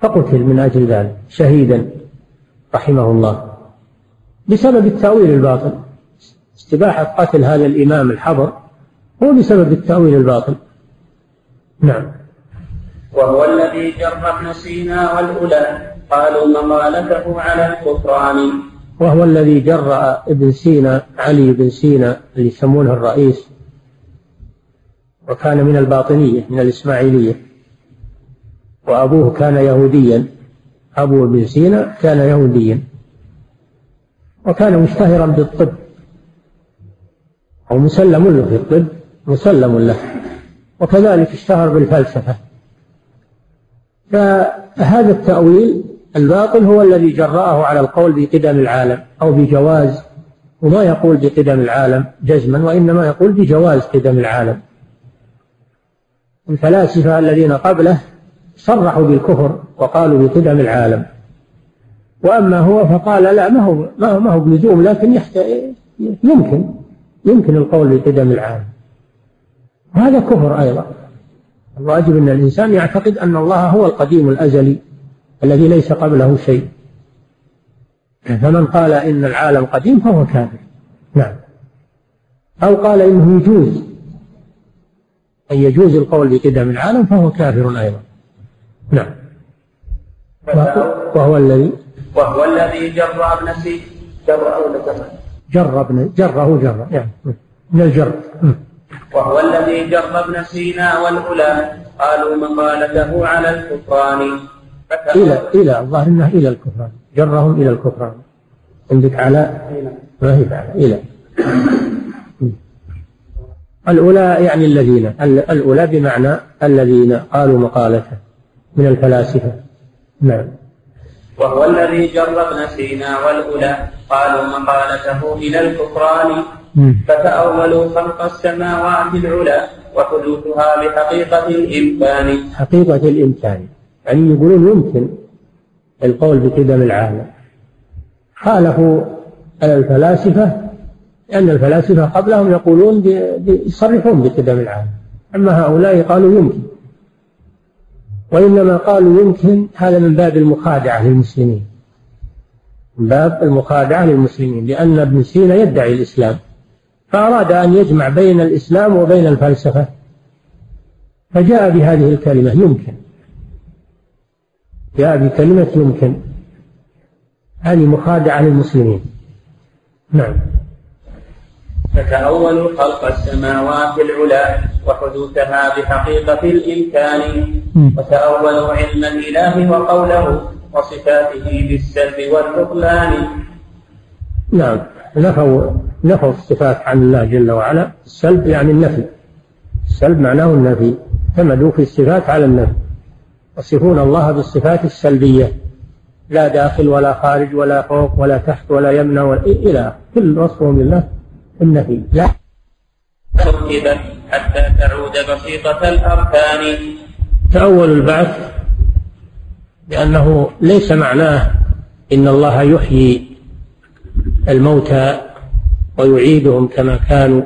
فقتل من أجل ذلك شهيدا رحمه الله. بسبب التأويل الباطل. استباحة قتل هذا الإمام الحبر هو بسبب التأويل الباطل. نعم. وهو الذي جر ابن سينا والأولى. قالوا مقالته على الكفران. وهو الذي جرأ ابن سينا علي بن سينا اللي يسمونه الرئيس. وكان من الباطنية من الإسماعيلية. وأبوه كان يهوديا. أبو ابن سينا كان يهوديا. وكان مشتهرا بالطب. أو مسلم له في الطب مسلم له. وكذلك اشتهر بالفلسفة. فهذا التأويل الباطل هو الذي جرأه على القول بقدم العالم أو بجواز وما يقول بقدم العالم جزما وإنما يقول بجواز قدم العالم. الفلاسفة الذين قبله صرحوا بالكفر وقالوا بقدم العالم وأما هو فقال لا ما هو ما هو بلزوم لكن يمكن يمكن القول بقدم العالم هذا كفر أيضا. الواجب أن الإنسان يعتقد أن الله هو القديم الأزلي الذي ليس قبله شيء. فمن قال إن العالم قديم فهو كافر. نعم. أو قال إنه يجوز أن يجوز القول بقدم العالم فهو كافر أيضا. نعم. وهو الذي وهو الذي جر ابن سي جر؟ جر ابن جره جر يعني من الجر. وهو الذي جر ابن سينا والأولى. قالوا مقالته على الكفران. إلى إلى الظاهر أنه إلى الكفران. جرهم إلى الكفران. عندك على ما هي على إلى. الأولى يعني الذين الأولى بمعنى الذين قالوا مقالته. من الفلاسفة. نعم. وهو الذي جر ابن سينا والأولى. قالوا مقالته إلى الكفران. فتأولوا خلق السماوات العلى وحدوثها بحقيقة الإمكان. حقيقة الإمكان. يعني يقولون يمكن القول بقدم العالم. خالفوا الفلاسفة لأن الفلاسفة قبلهم يقولون يصرحون بقدم العالم. أما هؤلاء قالوا يمكن. وإنما قالوا يمكن هذا من باب المخادعة للمسلمين. من باب المخادعة للمسلمين لأن ابن سينا يدعي الإسلام فأراد أن يجمع بين الإسلام وبين الفلسفة. فجاء بهذه الكلمة يمكن. جاء بكلمة يمكن. هذه مخادعة للمسلمين. نعم. فتأولوا خلق السماوات العلى وحدوثها بحقيقة الإمكان. وتأولوا علم الإله وقوله وصفاته بالسلب والبطلان نعم. نفوا نفوا الصفات عن الله جل وعلا. السلب يعني النفي. السلب معناه النفي. اعتمدوا في الصفات على النفي. يصفون الله بالصفات السلبية. لا داخل ولا خارج ولا فوق ولا تحت ولا يمنع ولا إلى كل وصفهم لله النفي لا. تركبت حتى تعود بسيطة الأركان. تأول البعث لأنه ليس معناه إن الله يحيي الموتى ويعيدهم كما كانوا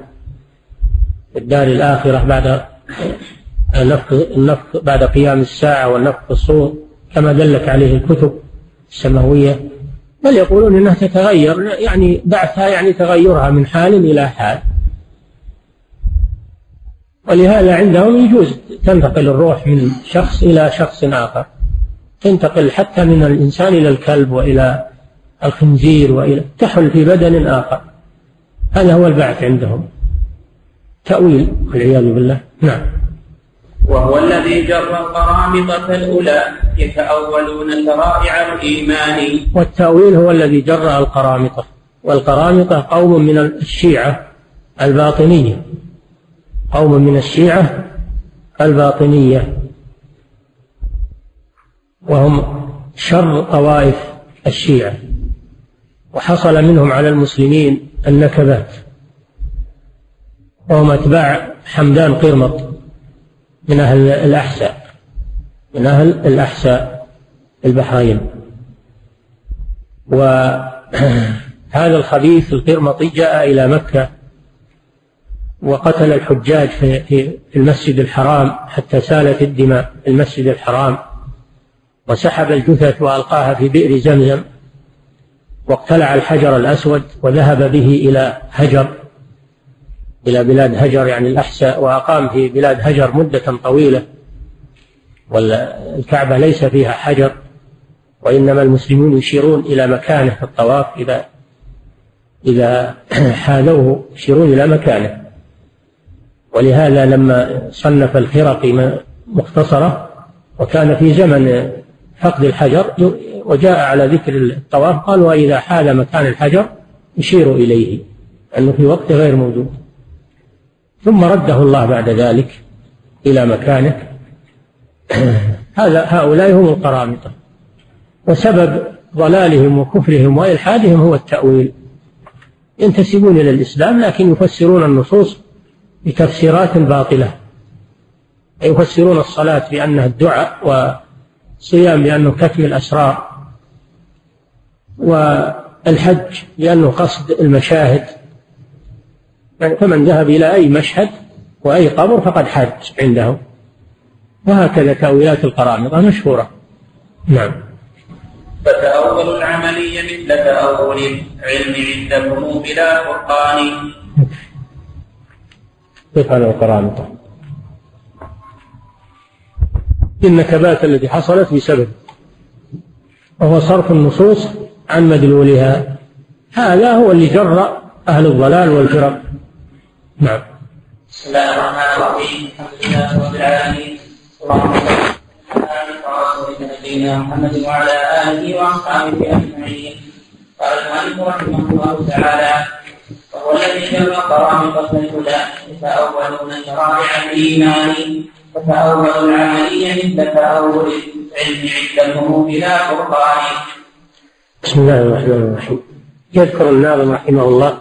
في الدار الآخرة بعد النفخ النفخ بعد قيام الساعة والنفخ الصور كما دلت عليه الكتب السماوية. بل يقولون انها تتغير يعني بعثها يعني تغيرها من حال إلى حال. ولهذا عندهم يجوز تنتقل الروح من شخص إلى شخص آخر. تنتقل حتى من الإنسان إلى الكلب وإلى الخنزير والى تحل في بدن آخر. هذا هو البعث عندهم. تأويل والعياذ بالله. نعم. وهو الذي جر القرامطة الأولى يتأولون شرائع الإيمان. والتأويل هو الذي جر القرامطة والقرامطة قوم من الشيعة الباطنية. قوم من الشيعة الباطنية. وهم شر طوائف الشيعة. وحصل منهم على المسلمين النكبات. وهم أتباع حمدان قرمط من أهل الأحساء من أهل الأحساء البحرين. وهذا الخبيث القرمطي جاء إلى مكة وقتل الحجاج في المسجد الحرام حتى سالت الدماء في المسجد الحرام. وسحب الجثث وألقاها في بئر زمزم واقتلع الحجر الأسود وذهب به إلى هجر. إلى بلاد هجر يعني الأحساء وأقام في بلاد هجر مدة طويلة. والكعبة ليس فيها حجر وإنما المسلمون يشيرون إلى مكانه في الطواف. إذا إذا حاذوه يشيرون إلى مكانه. ولهذا لما صنف الخرقي مختصرة وكان في زمن فقد الحجر وجاء على ذكر الطواف قال وإذا حال مكان الحجر يشير إليه أنه في وقت غير موجود. ثم رده الله بعد ذلك إلى مكانه. هذا هؤلاء هم القرامطة وسبب ضلالهم وكفرهم وإلحادهم هو التأويل. ينتسبون إلى الإسلام لكن يفسرون النصوص بتفسيرات باطلة. يفسرون الصلاة بأنها الدعاء والصيام بأنه كتم الأسرار والحج بأنه قصد المشاهد. فمن ذهب إلى أي مشهد وأي قبر فقد حج عندهم وهكذا تأويلات القرامطة مشهورة. نعم. فتأول العملية مثل تأول العلم عندكم بلا فرقان. كيف على القرامطة النكبات التي حصلت بسبب وهو صرف النصوص عن مدلولها. هذا هو اللي جر أهل الضلال والفرق. نعم. بسم الله الرحمن الرحيم. الحمد لله رب العالمين اللهم صل على نبينا محمد وعلى اله واصحابه اجمعين قال المؤلف رحمه الله تعالى وهو الذي جمع قرامطة الهدى يتأولون شرائع الإيمان فتأول العملية مثل تأول العلم عندهم بلا فرقان بسم الله الرحمن الرحيم يذكر الناظم رحمه الله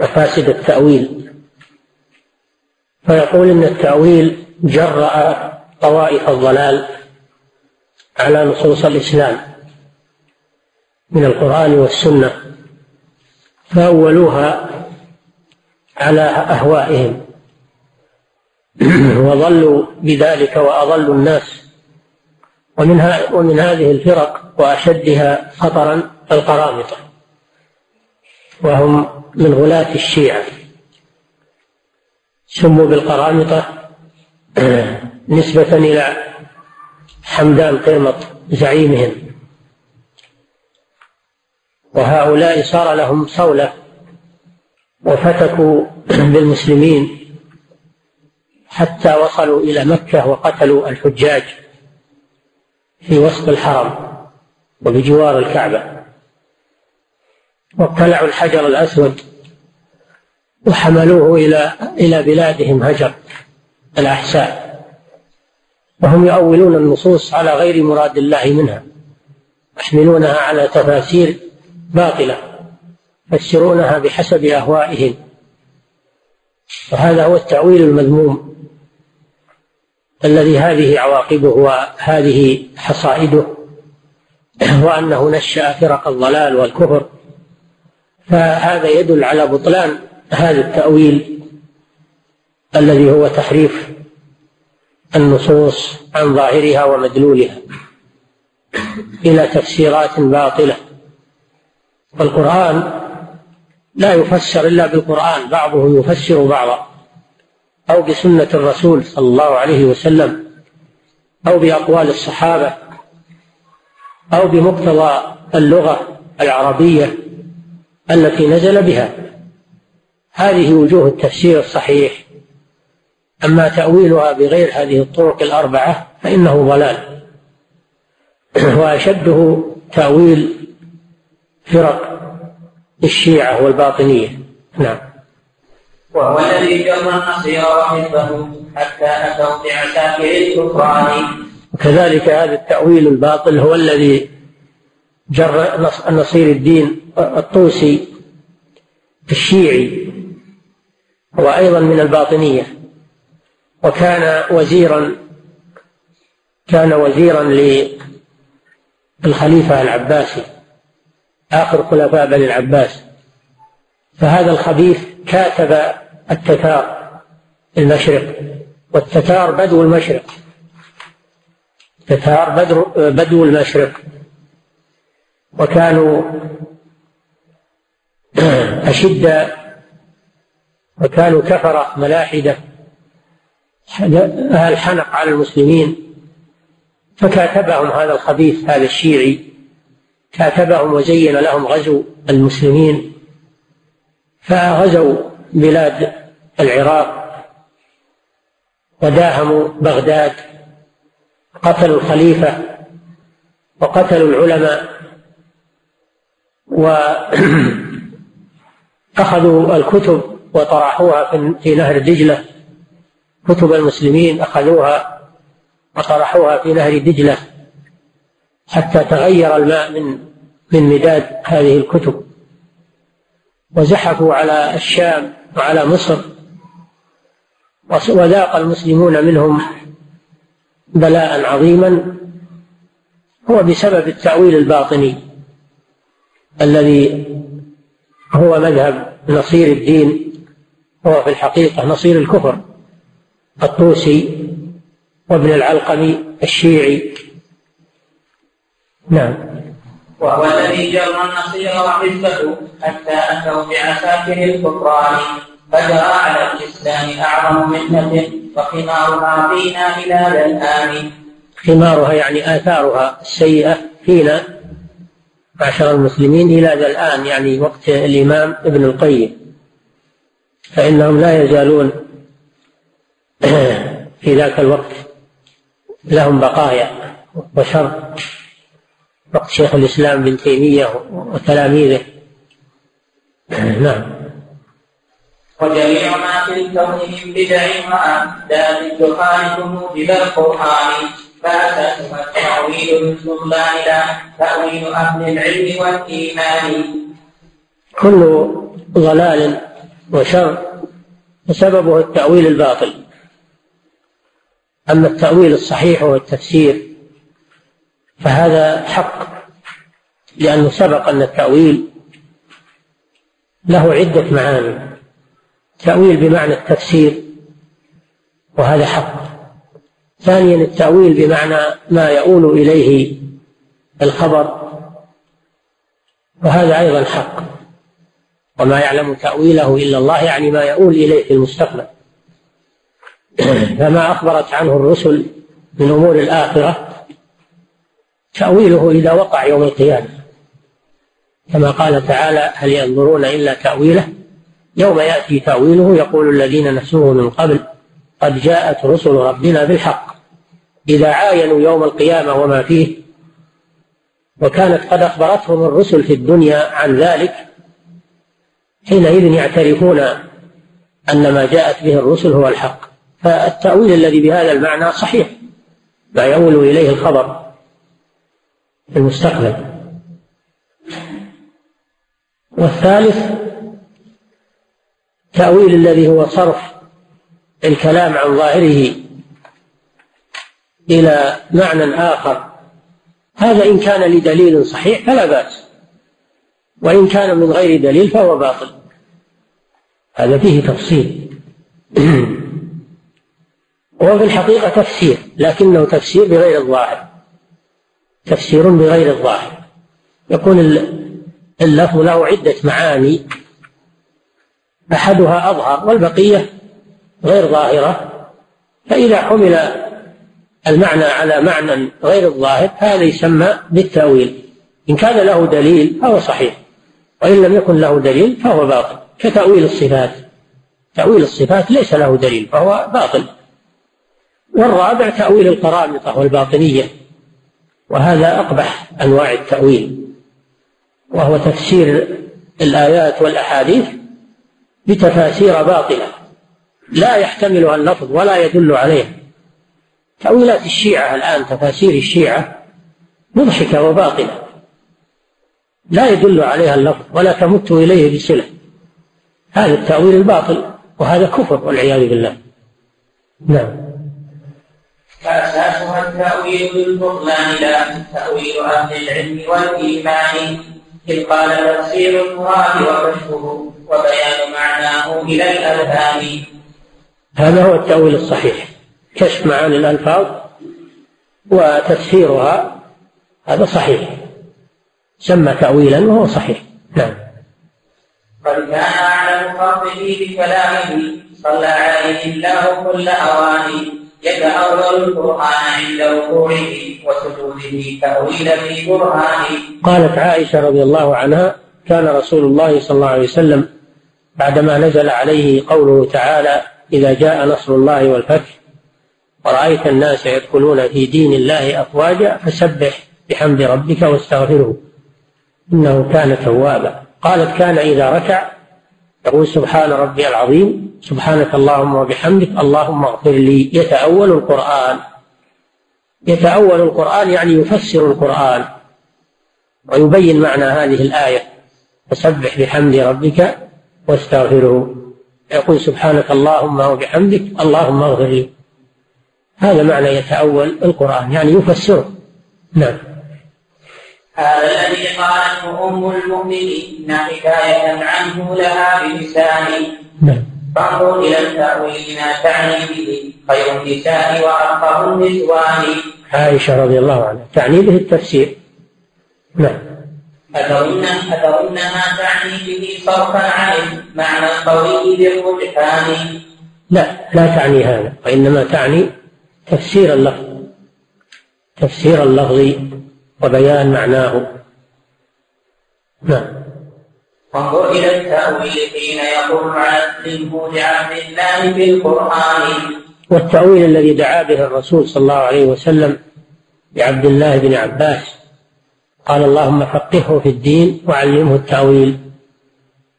مفاسد التأويل. فيقول إن التأويل جرأ طوائف الضلال على نصوص الإسلام من القرآن والسنة فأولوها على أهوائهم وضلوا بذلك وأضلوا الناس. ومن, ومن هذه الفرق وأشدها خطرا القرامطة وهم من غلاة الشيعة. سموا بالقرامطة نسبة إلى حمدان قرمط زعيمهم. وهؤلاء صار لهم صولة وفتكوا بالمسلمين حتى وصلوا إلى مكة وقتلوا الحجاج في وسط الحرم وبجوار الكعبة. وابتلعوا الحجر الأسود وحملوه إلى إلى بلادهم هجر الأحساء. وهم يؤولون النصوص على غير مراد الله منها يحملونها على تفاسير باطلة يفسرونها بحسب أهوائهم. وهذا هو التأويل المذموم الذي هذه عواقبه وهذه حصائده وأنه نشأ فرق الضلال والكفر. فهذا يدل على بطلان هذا التأويل الذي هو تحريف النصوص عن ظاهرها ومدلولها إلى تفسيرات باطلة. والقرآن لا يفسر إلا بالقرآن بعضه يفسر بعضا أو بسنة الرسول صلى الله عليه وسلم أو بأقوال الصحابة أو بمقتضى اللغة العربية التي نزل بها. هذه وجوه التفسير الصحيح أما تأويلها بغير هذه الطرق الأربعة فإنه ضلال. وأشده تأويل فرق الشيعة والباطنية. نعم. وهو الذي جر النصير وحزبه حتى أتوا بعساكر الكفران. وكذلك هذا التأويل الباطل هو الذي جر نصير الدين الطوسي الشيعي. هو أيضا من الباطنية. وكان وزيرا كان وزيرا للخليفة العباسي آخر خلفاء بني العباس. فهذا الخبيث كاتب التتار المشرق والتتار بدو المشرق. تتار بدو المشرق. وكانوا أشد وكانوا كفرة ملاحدة أهل حنق على المسلمين فكاتبهم هذا الخبيث هذا الشيعي كاتبهم وزين لهم غزو المسلمين فغزوا بلاد العراق وداهموا بغداد قتلوا الخليفة وقتلوا العلماء وأخذوا الكتب وطرحوها في نهر دجلة. كتب المسلمين أخذوها وطرحوها في نهر دجلة حتى تغير الماء من من مداد هذه الكتب. وزحفوا على الشام وعلى مصر. وذاق المسلمون منهم بلاء عظيما. هو بسبب التأويل الباطني الذي هو مذهب نصير الدين. هو في الحقيقة نصير الكفر الطوسي وابن العلقمي الشيعي. نعم. وهو الذي جر النصير وحزبه حتى أتوا بعساكر الكفران فجرى على الإسلام أعظم منة وخمارها فينا إلى ذا الآن. خمارها يعني آثارها السيئة فينا معشر المسلمين إلى ذا الآن يعني وقت الإمام ابن القيم. فإنهم لا يزالون في ذاك الوقت لهم بقايا وشر. وقت شيخ الإسلام ابن تيمية وتلاميذه. نعم. وجميع ما في الكون من بدع وأحداث تخالف موجب القرآن. فأساسها التأويل من لا تأويل أهل العلم والإيمان. كل ضلال وشر فسببه التأويل الباطل. أما التأويل الصحيح وهو التفسير فهذا حق لأنه سبق أن التأويل له عدة معاني. تأويل بمعنى التفسير وهذا حق. ثانيا التأويل بمعنى ما يؤول إليه الخبر وهذا أيضا حق. وما يعلم تأويله إلا الله يعني ما يؤول إليه في المستقبل. فما أخبرت عنه الرسل من أمور الآخرة تأويله إذا وقع يوم القيامة. كما قال تعالى هل ينظرون إلا تأويله؟ يوم يأتي تأويله يقول الذين نسوه من قبل قد جاءت رسل ربنا بالحق إذا عاينوا يوم القيامة وما فيه. وكانت قد أخبرتهم الرسل في الدنيا عن ذلك حينئذ يعترفون أن ما جاءت به الرسل هو الحق. فالتأويل الذي بهذا المعنى صحيح ما يؤول إليه الخبر في المستقبل. والثالث تأويل الذي هو صرف الكلام عن ظاهره إلى معنى آخر. هذا إن كان لدليل صحيح فلا بأس. وإن كان من غير دليل فهو باطل. هذا فيه تفصيل. وهو في الحقيقة تفسير لكنه تفسير بغير الظاهر. تفسير بغير الظاهر. يكون اللفظ له عدة معاني. أحدها أظهر والبقية غير ظاهرة. فإذا حمل المعنى على معنى غير الظاهر هذا يسمى بالتأويل. إن كان له دليل فهو صحيح. وإن لم يكن له دليل فهو باطل كتأويل الصفات. تأويل الصفات ليس له دليل فهو باطل. والرابع تأويل القرامطة والباطنية وهذا أقبح أنواع التأويل وهو تفسير الآيات والأحاديث بتفاسير باطلة لا يحتملها اللفظ ولا يدل عليه. تأويلات الشيعة الآن تفاسير الشيعة مضحكة وباطلة. لا يدل عليها اللفظ ولا تمت إليه بصلة هذا التأويل الباطل وهذا كفر والعياذ بالله. نعم. فأساسها التأويل بالبطلان لا تأويل أهل العلم والإيمان. إذ قال تفسير المراد وكشفه وبيان معناه إلى الأذهان هذا هو التأويل الصحيح. كشف معاني الألفاظ وتفسيرها هذا صحيح. سمى تأويلا وهو صحيح. نعم. قد كان أعلم خلقه بكلامه صلى عليه الله كل أواني يتأول القرآن عند وقوعه وسجوده تأويلا في برهانه قالت عائشة رضي الله عنها كان رسول الله صلى الله عليه وسلم بعدما نزل عليه قوله تعالى إذا جاء نصر الله والفتح ورأيت الناس يدخلون في دين الله أفواجا فسبح بحمد ربك واستغفره. إنه كان توابا. قالت كان إذا ركع يقول سبحان ربي العظيم سبحانك اللهم وبحمدك اللهم اغفر لي. يتأول القرآن. يتأول القرآن يعني يفسر القرآن. ويبين معنى هذه الآية. فسبح بحمد ربك واستغفره. يقول سبحانك اللهم وبحمدك اللهم اغفر لي. هذا معنى يتأول القرآن يعني يفسره. نعم. هذا الذي قالته أم المؤمنين حكاية عنه لها بلساني. نعم. فانظر إلى التأويل ما تعني به. خير النساء وأفقه النسوان. عائشة رضي الله عنها. تعني به التفسير. نعم. أتظن أتظنها تعني به صرفا عن المعنى القوي بالرجحان. لا لا تعني هذا. وإنما تعني تفسير اللفظ. تفسير اللفظ. وبيان معناه. نعم. وانظر إلى التأويل حين يقول علمه لعبد الله بالقرآن والتأويل الذي دعا به الرسول صلى الله عليه وسلم لعبد الله بن عباس. قال اللهم فقهه في الدين وعلمه التأويل.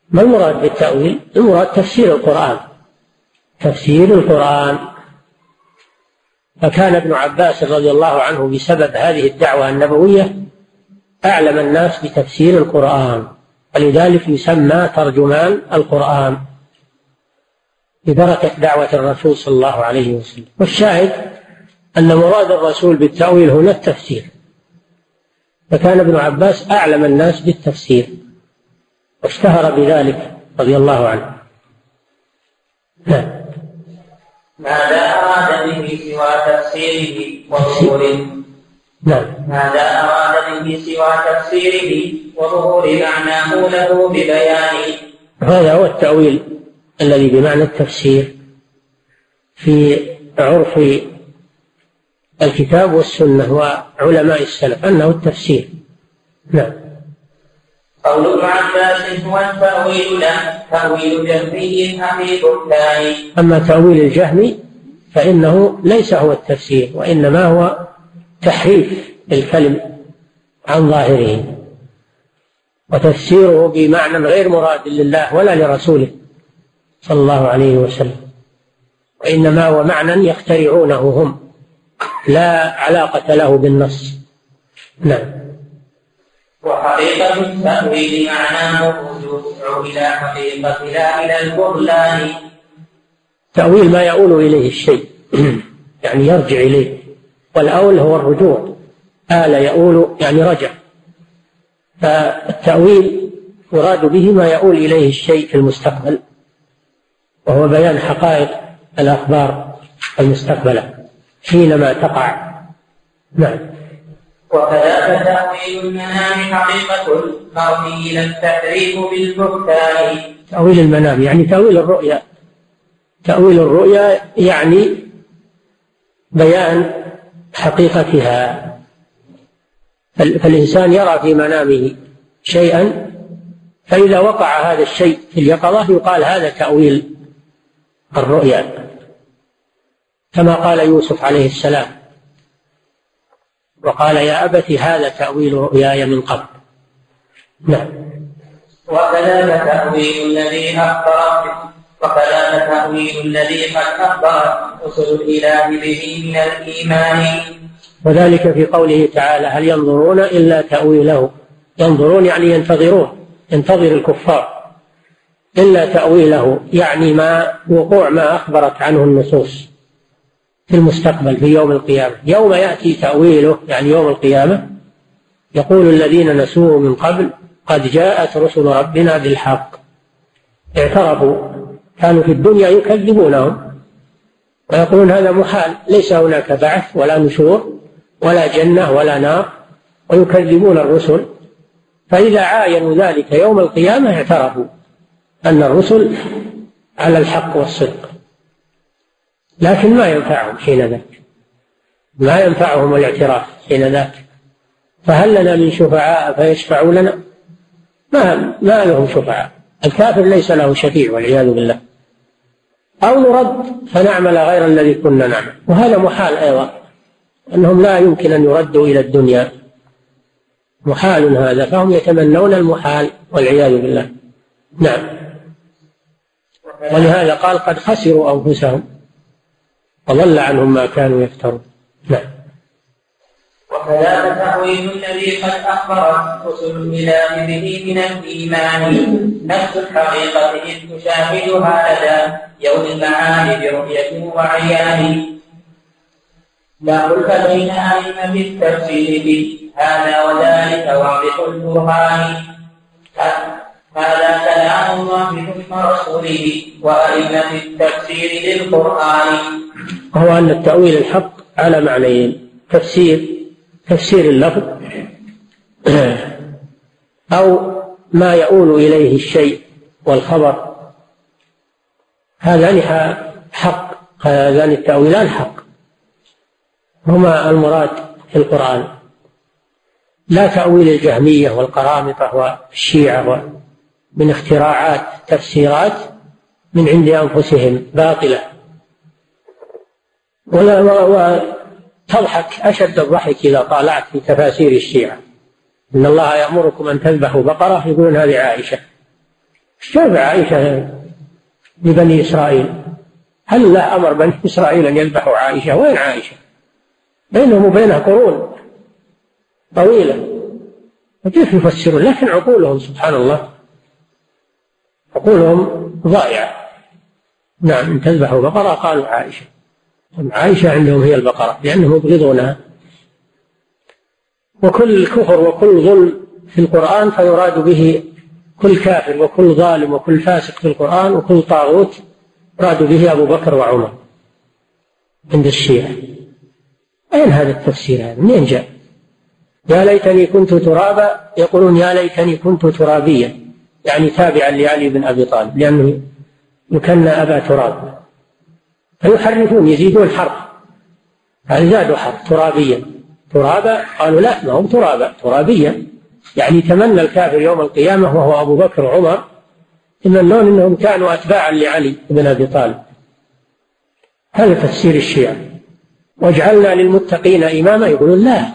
ما المراد بالتأويل؟ المراد تفسير القرآن. تفسير القرآن. فكان ابن عباس رضي الله عنه بسبب هذه الدعوة النبوية أعلم الناس بتفسير القرآن ولذلك يسمى ترجمان القرآن ببركة دعوة الرسول صلى الله عليه وسلم. والشاهد أن مراد الرسول بالتأويل هنا التفسير. فكان ابن عباس أعلم الناس بالتفسير واشتهر بذلك رضي الله عنه. نعم. أراد به سوى تفسيره وظهور نعم ماذا أراد به سوى تفسيره وظهور معناه له ببيان هذا هو التأويل الذي بمعنى التفسير في عرف الكتاب والسنة وعلماء السلف أنه التفسير. نعم. قول ابن عباس هو التأويل لا تأويل جهمي أبي بهتان أما تأويل الجهمي فإنه ليس هو التفسير وإنما هو تحريف الكلم عن ظاهره. وتفسيره بمعنى غير مراد لله ولا لرسوله صلى الله عليه وسلم. وإنما هو معنى يخترعونه هم لا علاقة له بالنص. نعم. وحقيقة التأويل معناه الرجوع إلى حقيقة لا إلى البطلان تأويل ما يؤول إليه الشيء. يعني يرجع إليه. والأول هو الرجوع. آل يؤول يعني رجع. فالتأويل يراد به ما يؤول إليه الشيء في المستقبل. وهو بيان حقائق الأخبار المستقبلة حينما تقع. نعم. وكذاك تأويل المنام حقيقة المرمي لا التحريف بالبهتان. تأويل المنام يعني تأويل الرؤيا. تأويل الرؤيا يعني بيان حقيقتها. فالإنسان يرى في منامه شيئا فإذا وقع هذا الشيء في اليقظة يقال هذا تأويل الرؤيا. كما قال يوسف عليه السلام وقال يا أبت هذا تأويل رؤياي من قبل. نعم. وكذاك تأويل الذي أخبر وكذاك تأويل الذي قد أخبر رسل الإله به من الإيمان وذلك في قوله تعالى هل ينظرون إلا تأويله؟ ينظرون يعني ينتظرون ينتظر الكفار. إلا تأويله يعني ما وقوع ما أخبرت عنه النصوص في المستقبل في يوم القيامة. يوم يأتي تأويله يعني يوم القيامة يقول الذين نسوه من قبل قد جاءت رسل ربنا بالحق اعترفوا كانوا في الدنيا يكذبونهم ويقولون هذا محال ليس هناك بعث ولا نشور ولا جنة ولا نار ويكذبون الرسل. فإذا عاينوا ذلك يوم القيامة اعترفوا أن الرسل على الحق والصدق. لكن ما ينفعهم حين ذاك. ما ينفعهم الاعتراف حين ذاك. فهل لنا من شفعاء فيشفعوا لنا؟ ما ما لهم شفعاء. الكافر ليس له شفيع والعياذ بالله. أو نرد فنعمل غير الذي كنا نعمل. وهذا محال أيضا أنهم لا يمكن أن يردوا إلى الدنيا. محال هذا فهم يتمنون المحال والعياذ بالله. نعم. ولهذا قال قد خسروا أنفسهم وضل عنهم ما كانوا يفترون. نعم. وكذا تأويل الذي قد أخبرت رسل الإله به من الإيمان. نفس الحقيقة إذ تشاهدها لدى يوم المعاد برؤية وعيان. لا خلف بين أئمة التفسير هذا وذلك واضح البرهان. هذا كلام الله ثم رسوله وأئمة التفسير للقرآن. وهو أن التأويل الحق على معنيين. تفسير تفسير اللفظ أو ما يؤول إليه الشيء والخبر. هذان حق هذان التأويلان حق. هما المراد في القرآن. لا تأويل الجهمية والقرامطة والشيعة من اختراعات تفسيرات من عند أنفسهم باطلة. ولا وتضحك أشد الضحك إذا طالعت في تفاسير الشيعة. إن الله يأمركم أن تذبحوا بقرة يقولون هذه عائشة. كيف عائشة لبني إسرائيل؟ هل الله أمر بني إسرائيل أن يذبحوا عائشة؟ وين عائشة؟ بينهم وبينها قرون طويلة. فكيف يفسرون؟ لكن عقولهم سبحان الله عقولهم ضائعة. نعم إن تذبحوا بقرة قالوا عائشة. عائشة عندهم هي البقرة لأنهم يبغضونها. وكل كفر وكل ظلم في القرآن فيراد به كل كافر وكل ظالم وكل فاسق في القرآن وكل طاغوت يراد به أبو بكر وعمر عند الشيعة. أين هذا التفسير هذا؟ منين جاء؟ يا ليتني كنت ترابا يقولون يا ليتني كنت ترابيا يعني تابعا لعلي بن أبي طالب لأنه يكنى أبا تراب. فيحرفون يزيدون حرف. هل زادوا حرف ترابيا ترابا قالوا لا ما هو ترابا ترابيا يعني تمنى الكافر يوم القيامة وهو أبو بكر وعمر يتمنون أنهم كانوا أتباعا لعلي بن أبي طالب. هذا تفسير الشيعة. واجعلنا للمتقين إماما. يقولون لا.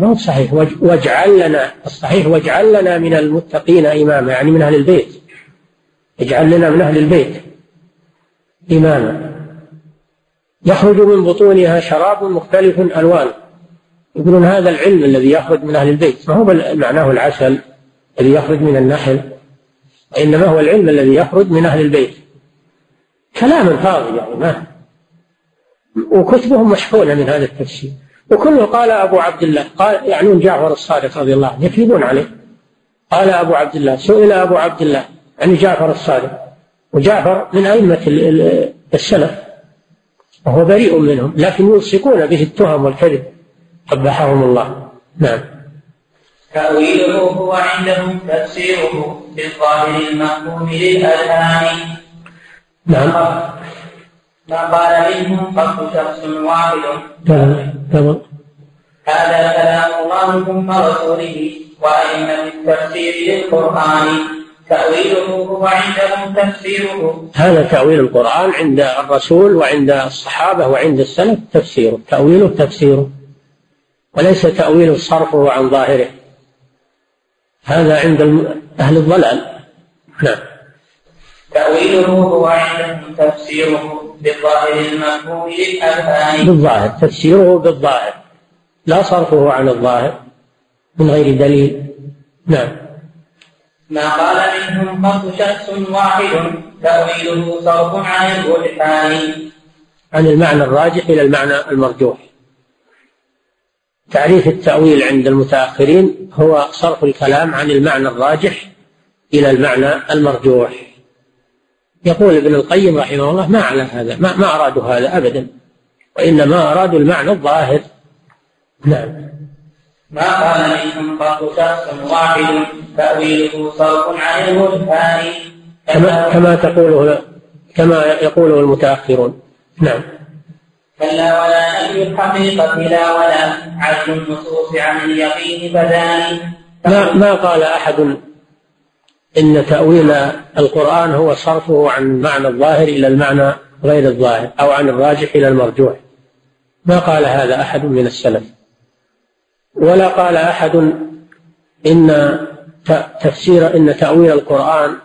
ما هو صحيح. واجعل لنا الصحيح واجعل لنا من المتقين إماما يعني من أهل البيت. اجعل لنا من أهل البيت. إماما يخرج من بطونها شراب مختلف ألوان. يقولون هذا العلم الذي يخرج من أهل البيت ما هو معناه العسل الذي يخرج من النحل وإنما هو العلم الذي يخرج من أهل البيت. كلام فاضي يعني ما وكتبهم مشحونة من هذا التفسير. وكله قال أبو عبد الله قال يعنون جعفر الصادق رضي الله عنه يكذبون عليه. قال أبو عبد الله سئل أبو عبد الله عن جعفر الصادق. وجعفر من أئمة السلف وهو بريء منهم لكن يلصقون به التهم والكذب قبحهم الله. نعم. تأويله هو عندهم تفسيره بالظاهر المفهوم للأذهان. نعم. ما قال منهم قصد شخص واحد؟ تمام. تمام. هذا كلام الله ثم رسوله وأئمة التفسير للقرآن. تأويله هو عندهم تفسيره هذا تأويل القرآن عند الرسول وعند الصحابة وعند السلف تفسيره. تأويله تفسيره. وليس تأويل صرفه عن ظاهره. هذا عند أهل الضلال. نعم. تأويله هو عندهم تفسيره بالظاهر المفهوم للأذهان. بالظاهر. تفسيره بالظاهر. لا صرفه عن الظاهر. من غير دليل. نعم. ما قال منهم قط شخص واحد تأويله صرف عن البرهان عن المعنى الراجح إلى المعنى المرجوح. تعريف التأويل عند المتأخرين هو صرف الكلام عن المعنى الراجح إلى المعنى المرجوح. يقول ابن القيم رحمه الله ما على هذا ما, ما أرادوا هذا أبدا وإنما أرادوا المعنى الظاهر. نعم. ما قال منهم قط شخص واحد تأويله صرف عن البرهان كما, كما تقوله كما يقوله المتأخرون. نعم. كلا ولا نفي الحقيقة لا ولا. عدل النصوص عن اليقين فذان ما ما قال أحد إن تأويل القرآن هو صرفه عن المعنى الظاهر إلى المعنى غير الظاهر أو عن الراجح إلى المرجوح. ما قال هذا أحد من السلف. ولا قال أحد إن تفسير إن تأويل القرآن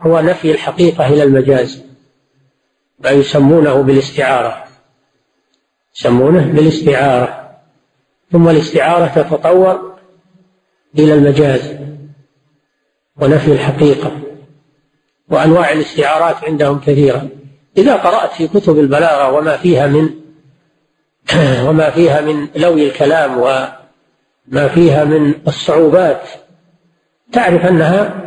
هو نفي الحقيقة إلى المجاز ما يسمونه بالاستعارة. يسمونه بالاستعارة. ثم الاستعارة تتطور إلى المجاز ونفي الحقيقة وأنواع الاستعارات عندهم كثيرة. إذا قرأت في كتب البلاغة وما فيها من وما فيها من لوي الكلام وما فيها من الصعوبات تعرف أنها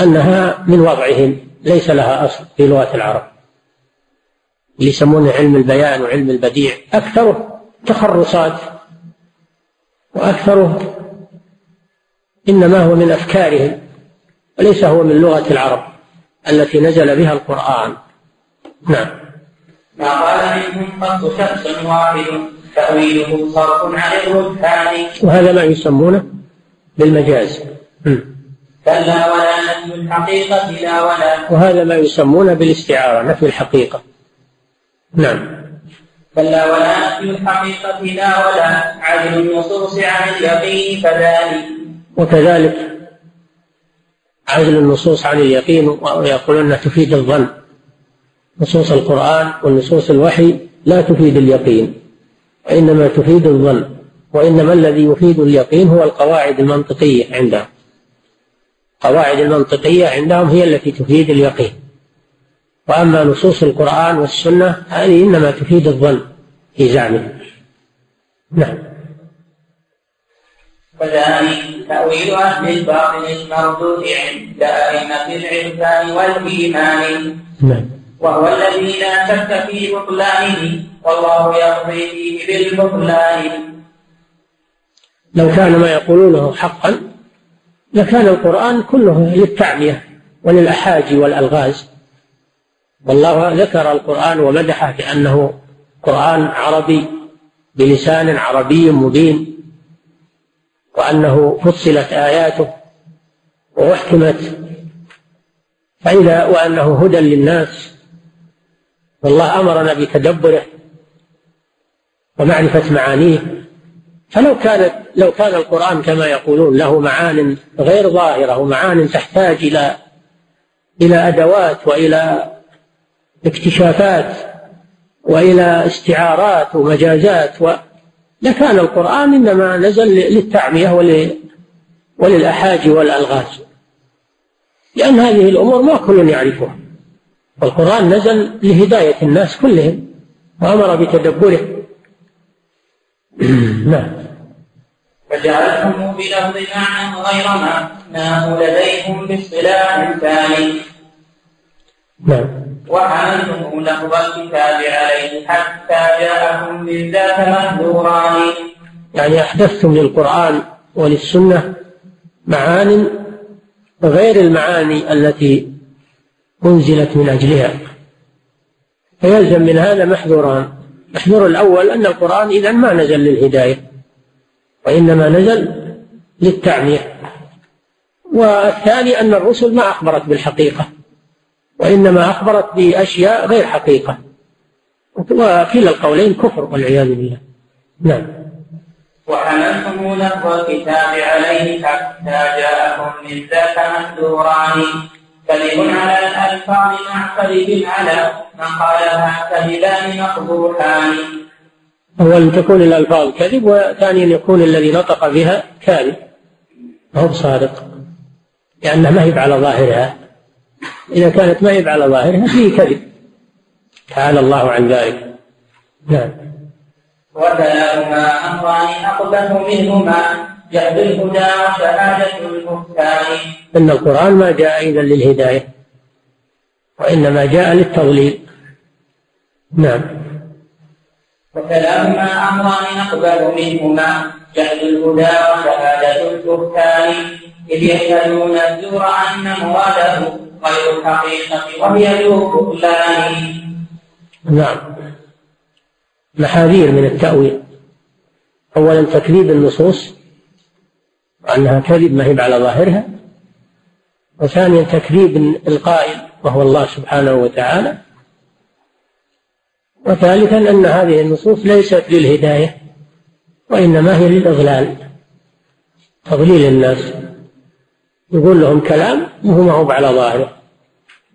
أنها من وضعهم ليس لها أصل في لغة العرب. اللي يسمونه علم البيان وعلم البديع أكثره تخرصات وأكثره إنما هو من أفكارهم وليس هو من لغة العرب التي نزل بها القرآن. نعم. ما قال منهم قصد شخص واحد تأويله صرف عن الركان وهذا ما يسمونه بالمجاز. كلا ولا نفي الحقيقة لا ولا. وهذا ما يسمونه بالاستعارة نفي الحقيقة. نعم. كلا ولا نفي الحقيقة لا ولا. عدل النصوص عن اليقين فذلك وكذلك عزل النصوص عن اليقين ويقولون تفيد الظن. نصوص القرآن والنصوص الوحي لا تفيد اليقين. وإنما تفيد الظن وإنما الذي يفيد اليقين هو القواعد المنطقية عندهم. القواعد المنطقية عندهم هي التي تفيد اليقين. وأما نصوص القرآن والسنة هذه إنما تفيد الظن في زعمه نعم. وذلك تأويل أهل الباطل المردود عند أئمة العرفان والإيمان. نعم. وهو الذي لا شك في بطلانه والله يقضي فيه بالبطلان. لو كان ما يقولونه حقا لكان القرآن كله للتعمية وللأحاجي والألغاز. والله ذكر القرآن ومدحه بأنه قرآن عربي بلسان عربي مبين وأنه فصلت آياته وأحكمت فإذا وأنه هدى للناس والله أمرنا بتدبره ومعرفة معانيه. فلو كانت لو كان القرآن كما يقولون له معان غير ظاهرة ومعان تحتاج إلى إلى أدوات وإلى اكتشافات وإلى استعارات ومجازات و لكان القرآن إنما نزل للتعمية وللأحاج والألغاز. لأن هذه الأمور ما كل يعرفها. القرآن نزل لهداية الناس كلهم وأمر بتدبره. نعم. وجعلتم بلفظ معنى غير معناه لديكم باصطلاح ثاني. نعم. وحملتم لفظ الكتاب عليه حتى جاءكم من ذاك يعني أحدثتم للقرآن وللسنة معان غير المعاني التي أنزلت من أجلها. فيلزم من هذا محذوران المحذور الأول أن القرآن إذا ما نزل للهداية وإنما نزل للتعمية والثاني أن الرسل ما أخبرت بالحقيقة وإنما أخبرت بأشياء غير حقيقة. وكلا القولين كفر والعياذ بالله. نعم. وحملتم لفظ الكتاب عليه حتى جاءكم من ذاك محذوران كذب على الألفاظ مع كذب على من قالها كذبان مقبوحان. أولا تكون الألفاظ كذب وثانيا يكون الذي نطق بها كاذب. هو بصادق؟ لأنها ما هي على ظاهرها. إذا كانت ما هي على ظاهرها فيه كذب. تعالى الله عن ذلك. نعم. وكلاهما أمران أقبح منهما. جهد الهدى وشهادة البهتان. إن القرآن ما جاء إذا للهداية وإنما جاء للتضليل. نعم. وكلاهما أمران أقبل منهما جهل الهدى وشهادة البهتان. إذ يشهدون الزور أن مراده غير الحقيقة وهي ذو بطلان نعم. محاذير من التأويل. أولا تكذيب النصوص وأنها كذب ما هي على ظاهرها. وثانيا تكذيب القائل وهو الله سبحانه وتعالى. وثالثا أن هذه النصوص ليست للهداية وإنما هي للإضلال. تضليل الناس. يقول لهم كلام وهو ما هو على ظاهره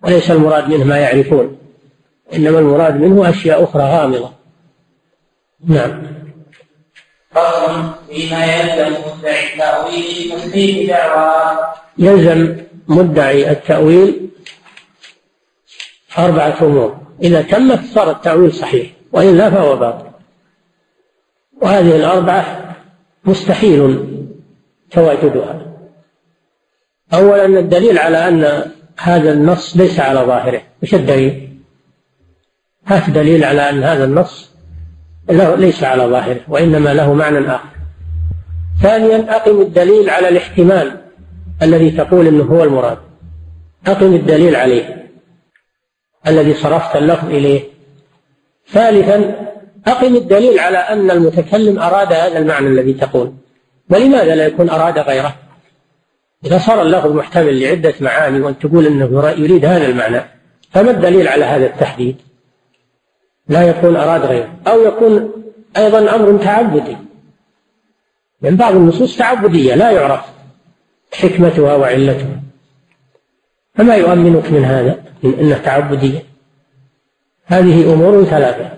وليس المراد منه ما يعرفون إنما المراد منه أشياء أخرى غامضة. نعم. يلزم مدعي التأويل يلزم مدعي التأويل أربعة أمور. إذا تمت صار التأويل صحيح وإلا فهو باطل. وهذه الأربعة مستحيل تواجدها. أولا الدليل على أن هذا النص ليس على ظاهره وش الدليل؟ هات دليل على أن هذا النص ليس على ظاهره وإنما له معنى آخر. ثانيا أقم الدليل على الاحتمال الذي تقول إنه هو المراد. أقم الدليل عليه الذي صرفت اللفظ إليه. ثالثا أقم الدليل على أن المتكلم أراد هذا المعنى الذي تقول. ولماذا لا يكون أراد غيره؟ إذا صار اللفظ محتمل لعدة معاني وان تقول إنه يريد هذا المعنى فما الدليل على هذا التحديد؟ لا يكون أراد غيره أو يكون أيضا أمر تعبدي. من بعض النصوص تعبدية لا يعرف حكمتها وعلتها. فما يؤمنك من هذا؟ من أنه تعبدية. هذه أمور ثلاثة.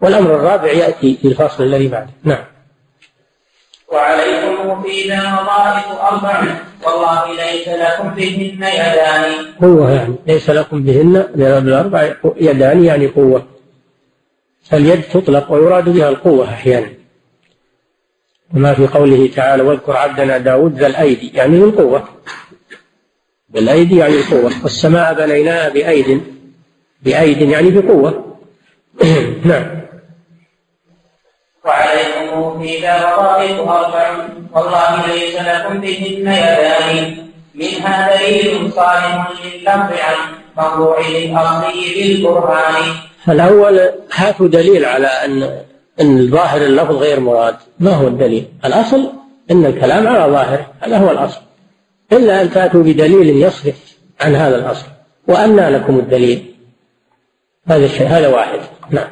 والأمر الرابع يأتي في الفصل الذي بعده. نعم. وعليكم فينا وظائف أربع. والله ليس لكم بهن يدان. قوة يعني. ليس لكم بهن الأربع يدان يعني قوة. فاليد تطلق ويراد بها القوة أحيانا. وما في قوله تعالى واذكر عبدنا داود ذا الأيدي. يعني ذو القوة. بالأيدي يعني القوة. والسماء بنيناها بأيد. بأيد يعني بقوة. نعم. وعليكم في ذا وظائف أربع. والله ليس لكم بهن يدان. منها دليل صالح لللفظ عن موضوع الأصلي بالبرهان فالأول هاتوا دليل على أن أن ظاهر اللفظ غير مراد. ما هو الدليل؟ الأصل أن الكلام على ظاهره هذا هو الأصل. إلا أن تأتوا بدليل يصرف عن هذا الأصل. وأنى لكم الدليل. هذا الشيء هذا واحد. نعم.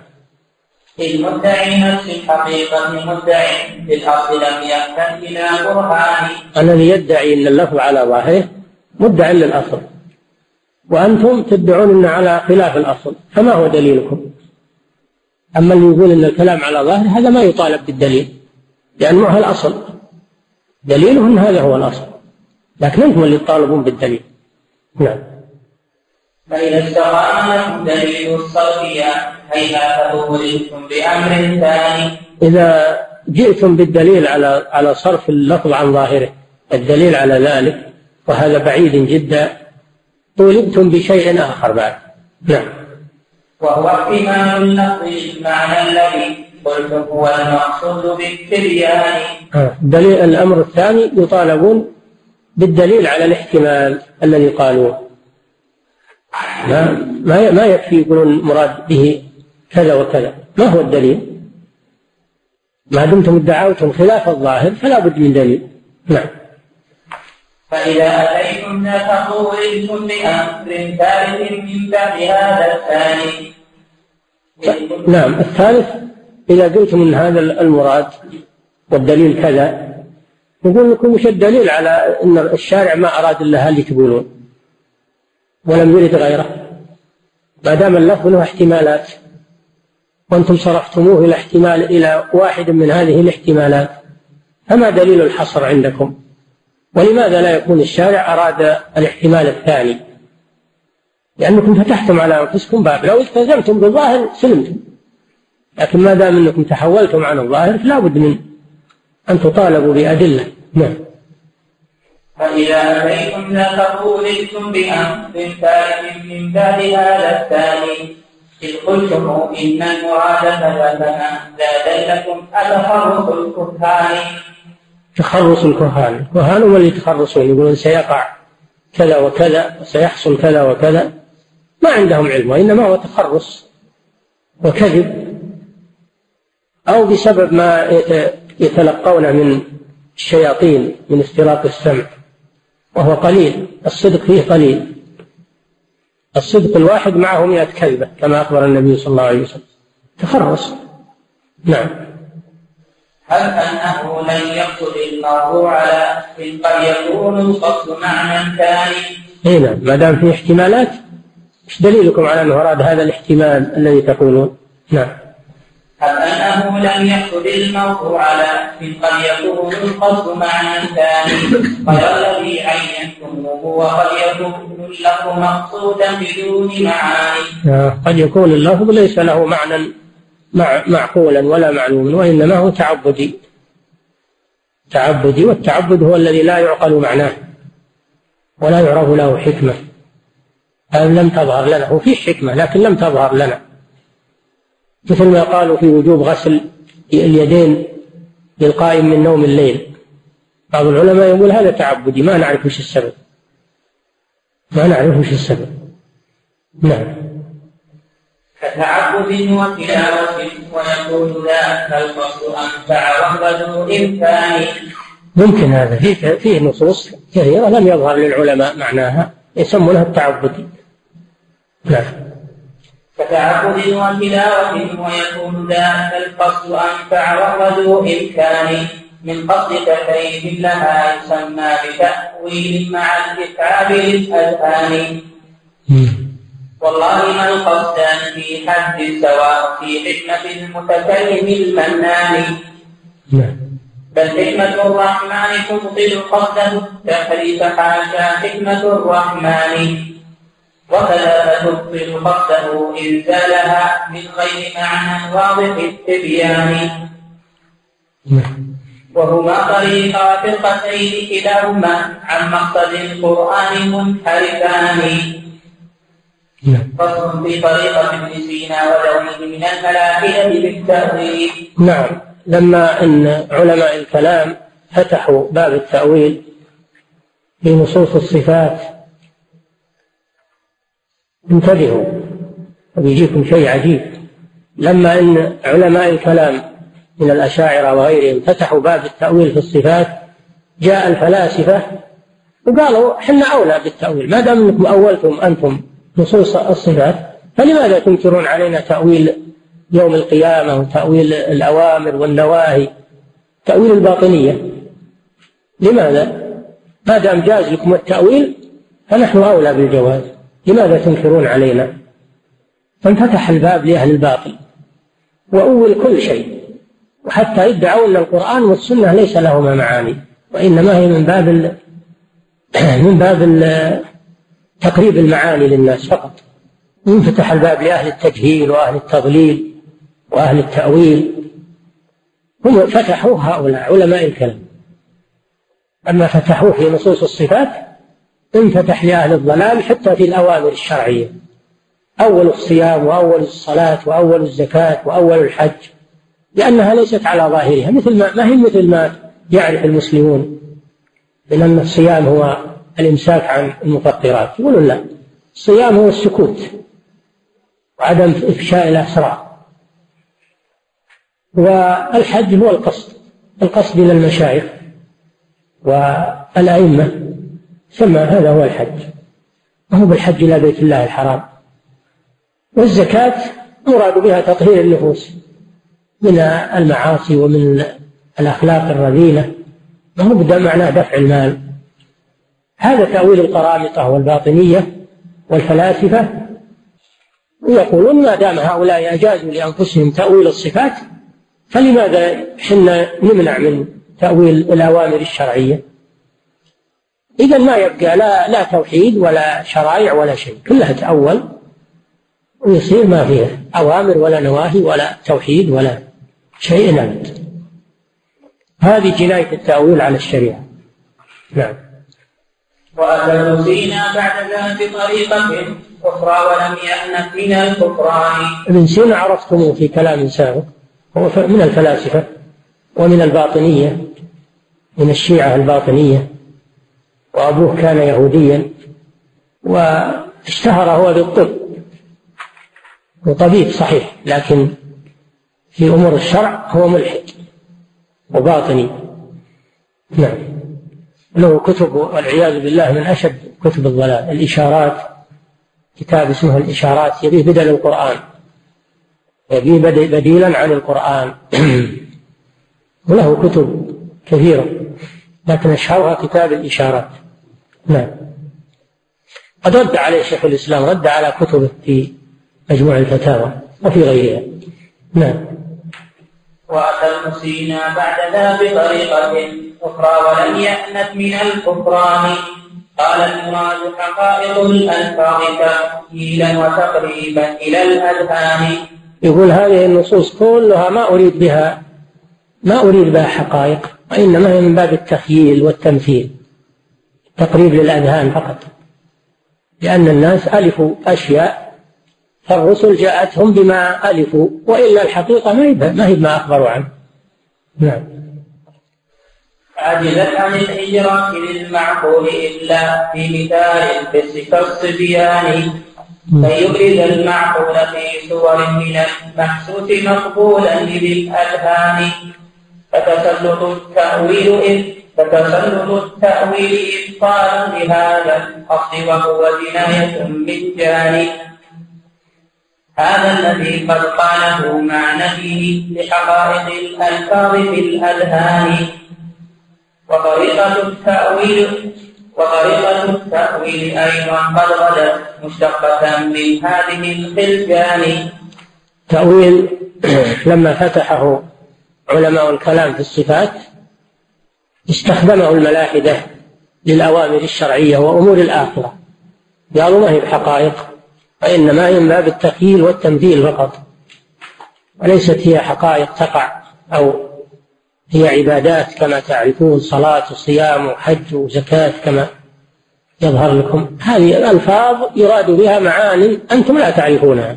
المدعي نفس الحقيقة مدعي في لم يحتج إلى برهان الذي يدعي أن اللفظ على ظاهره مدعي للأصل. وأنتم تدعون أن على خلاف الأصل فما هو دليلكم؟ أما اللي يقول أن الكلام على ظاهر هذا ما يطالب بالدليل لأنه هو الأصل. دليله أن هذا هو الأصل لكن أنتم اللي تطالبون بالدليل. نعم. فإذا استقام دليل الصرفية هيهات أولدتم بأمر ثاني إذا جئتم بالدليل على على صرف اللفظ عن ظاهره الدليل على ذلك وهذا بعيد جدا طولبتم بشيء آخر بعد. نعم. وهو احتمال اللفظ المعنى الذي قلت هو المقصود بالتبيان. آه، دليل الأمر الثاني يطالبون بالدليل على الاحتمال الذي قالوه. ما ما ما يكفي يقولون مراد به كذا وكذا. ما هو الدليل؟ ما دمتم ادعوتم خلاف الظاهر فلا بد من دليل. نعم. فإذا أتيتم لا تقولتم بأمر ثالث من بعد هذا الثاني. نعم. الثالث إذا قلتم أن هذا المراد والدليل كذا نقول لكم وش الدليل على أن الشارع ما أراد إلا اللي تقولون ولم يرد غيره. ما دام اللفظ له احتمالات. وأنتم صرفتموه إلى احتمال إلى واحد من هذه الاحتمالات. فما دليل الحصر عندكم؟ ولماذا لا يكون الشارع أراد الاحتمال الثاني؟ لأنكم فتحتم على أنفسكم باب لو التزمتم بالظاهر سلمتم. لكن ما دام أنكم تحولتم عن الظاهر فلا بد من أن تطالبوا بأدلة. نعم. فإذا أتيتم لا تقولتم بأمر ثالث من بعد هذا الثاني. إذ قلتم إن المراد فما لا دلكم أتخرص الكهان. تخرص الكهان. الكهان هم اللي يتخرصون يقولون سيقع كذا وكذا وسيحصل كذا وكذا. ما عندهم علم وإنما هو تخرص وكذب. أو بسبب ما يتلقون من الشياطين من استراق السمع وهو قليل الصدق فيه قليل. الصدق الواحد معه مئة كذبة كما أخبر النبي صلى الله عليه وسلم. تخرص. نعم. هل أنه لن يقصد المرء على قد يكون القصد معنى ثاني؟ إي نعم. ما دام في احتمالات إيش دليلكم على أنه أراد هذا الاحتمال الذي تقولون؟ نعم. هل أنه لم يقصد المرء على قد يكون القصد معنى ثاني غير الذي عينتموه وقد يكون اللفظ مقصودا بدون معاني. قد يكون اللفظ ليس له معنى مع معقولا ولا معلوما وإنما هو تعبدي. تعبدي والتعبد هو الذي لا يعقل معناه ولا يعرف له حكمة. لم تظهر لنا وفي حكمة لكن لم تظهر لنا. مثل ما قالوا في وجوب غسل اليدين للقائم من نوم الليل. بعض العلماء يقول هذا تعبدي ما نعرف وش السبب. ما نعرف وش السبب. نعم. كتعبد وتلاوة ويقول ذاك القصد أنفع وهو إمكان ممكن هذا. فيه فيه نصوص كثيرة لم يظهر للعلماء معناها يسمونها التعبدي نعم. كتعبد وتلاوة ويكون ذاك القصد أنفع ذو إمكان من قصد تكيف لها يسمى بتأويل مع الإتعاب للأذهان. والله ما القصدان في حد سواء في حكمة المتكلم المنان. بل حكمة الرحمن تبطل قصده تحريف حاشا حكمة الرحمن. وكذا تبطل قصده إن زالها من غير معنى واضح التبيان. وهما طريقا فرقتين كلاهما عن مقصد القرآن منحرفان. فصل في طريقة ابن سينا ولونه من الملائكة بالتأويل. نعم. لما أن علماء الكلام فتحوا باب التأويل في نصوص الصفات انتبهوا وبيجيكم شيء عجيب. لما أن علماء الكلام من الأشاعرة وغيرهم فتحوا باب التأويل في الصفات جاء الفلاسفة وقالوا إحنا أولى بالتأويل. ما دام أنكم أولتم أنتم نصوص الصفات فلماذا تنكرون علينا تأويل يوم القيامة وتأويل الأوامر والنواهي؟ تأويل الباطنية. لماذا؟ ما دام جاز لكم التأويل فنحن أولى بالجواز. لماذا تنكرون علينا؟ فانفتح الباب لأهل الباطل وأول كل شيء وحتى يدعوا أن القرآن والسنة ليس لهما معاني وإنما هي من باب من باب تقريب المعاني للناس فقط. ينفتح الباب لأهل التجهيل وأهل التضليل وأهل التأويل. هم فتحوا هؤلاء علماء الكلام. أما فتحوه في نصوص الصفات انفتح لأهل الضلال حتى في الأوامر الشرعية. أول الصيام وأول الصلاة وأول الزكاة وأول الحج لأنها ليست على ظاهرها مثل ما ما هي مثل ما يعرف المسلمون من أن الصيام هو الإمساك عن المفطرات. يقولون لا الصيام هو السكوت وعدم إفشاء الأسرار والحج هو القصد القصد إلى المشايخ والأئمة. ثم هذا هو الحج. وهو بالحج إلى بيت الله الحرام. والزكاة مراد بها تطهير النفوس من المعاصي ومن الأخلاق الرذيلة. وهو معناه دفع المال. هذا تأويل القرامطة والباطنية والفلاسفة ويقولون ما دام هؤلاء أجازوا لأنفسهم تأويل الصفات فلماذا حنا نمنع من تأويل الأوامر الشرعية؟ إذا ما يبقى لا لا توحيد ولا شرائع ولا شيء. كلها تأول ويصير ما فيها أوامر ولا نواهي ولا توحيد ولا شيء أبد. هذه جناية التأويل على الشريعة. نعم. وأتوا سينا بعد ذلك بطريقة أخرى ولم يأنف من الكفران. ابن سينا عرفتموه في كلام سابق. هو من الفلاسفة ومن الباطنية من الشيعة الباطنية. وأبوه كان يهوديا واشتهر هو بالطب وطبيب صحيح لكن في أمور الشرع هو ملحد وباطني. نعم. له كتب والعياذ بالله من أشد كتب الضلال. الإشارات كتاب اسمه الإشارات يبيه بدل القرآن. يبيه بديلا عن القرآن. وله كتب كثيرة. لكن أشهرها كتاب الإشارات. نعم. قد رد عليه شيخ الإسلام رد على كتبه في مجموع الفتاوى وفي غيرها. نعم. وأتى المسينا بعد ذا بطريقة أخرى ولم يأنف من الكفران. قال المراد حقائق الألفاظ تأكيلا وتقريبا إلى الأذهان. يقول هذه النصوص كلها ما أريد بها ما أريد بها حقائق وإنما هي من باب التخييل والتمثيل تقريب للأذهان فقط. لأن الناس ألفوا أشياء فالرسل جاءتهم بما ألفوا وإلا الحقيقة ما هي ما هي ما أخبروا عنه. نعم. عجزت عن الهجرة للمعقول إلا في مثال كالصبيان فيبرز المعقول في صور من المحسوس مقبولا للأذهان. فتسلط التأويل إذ فتسلط التأويل إبطال لهذا الأصل وهو جناية بالجاني هذا الذي قد قاله مع نفيه لحقائق الألفاظ في الأذهان. وطريقة التأويل وطريقة التأويل أيضا قد غدت مشتقة من هذه الخلجان. تأويل لما فتحه علماء الكلام في الصفات استخدمه الملاحدة للأوامر الشرعية وأمور الآخرة. قالوا ما هي بحقائق وإنما هي من باب التخييل والتمثيل فقط. وليست هي حقائق تقع أو هي عبادات كما تعرفون صلاة وصيام وحج وزكاة كما يظهر لكم. هذه ألفاظ يراد بها معاني أنتم لا تعرفونها.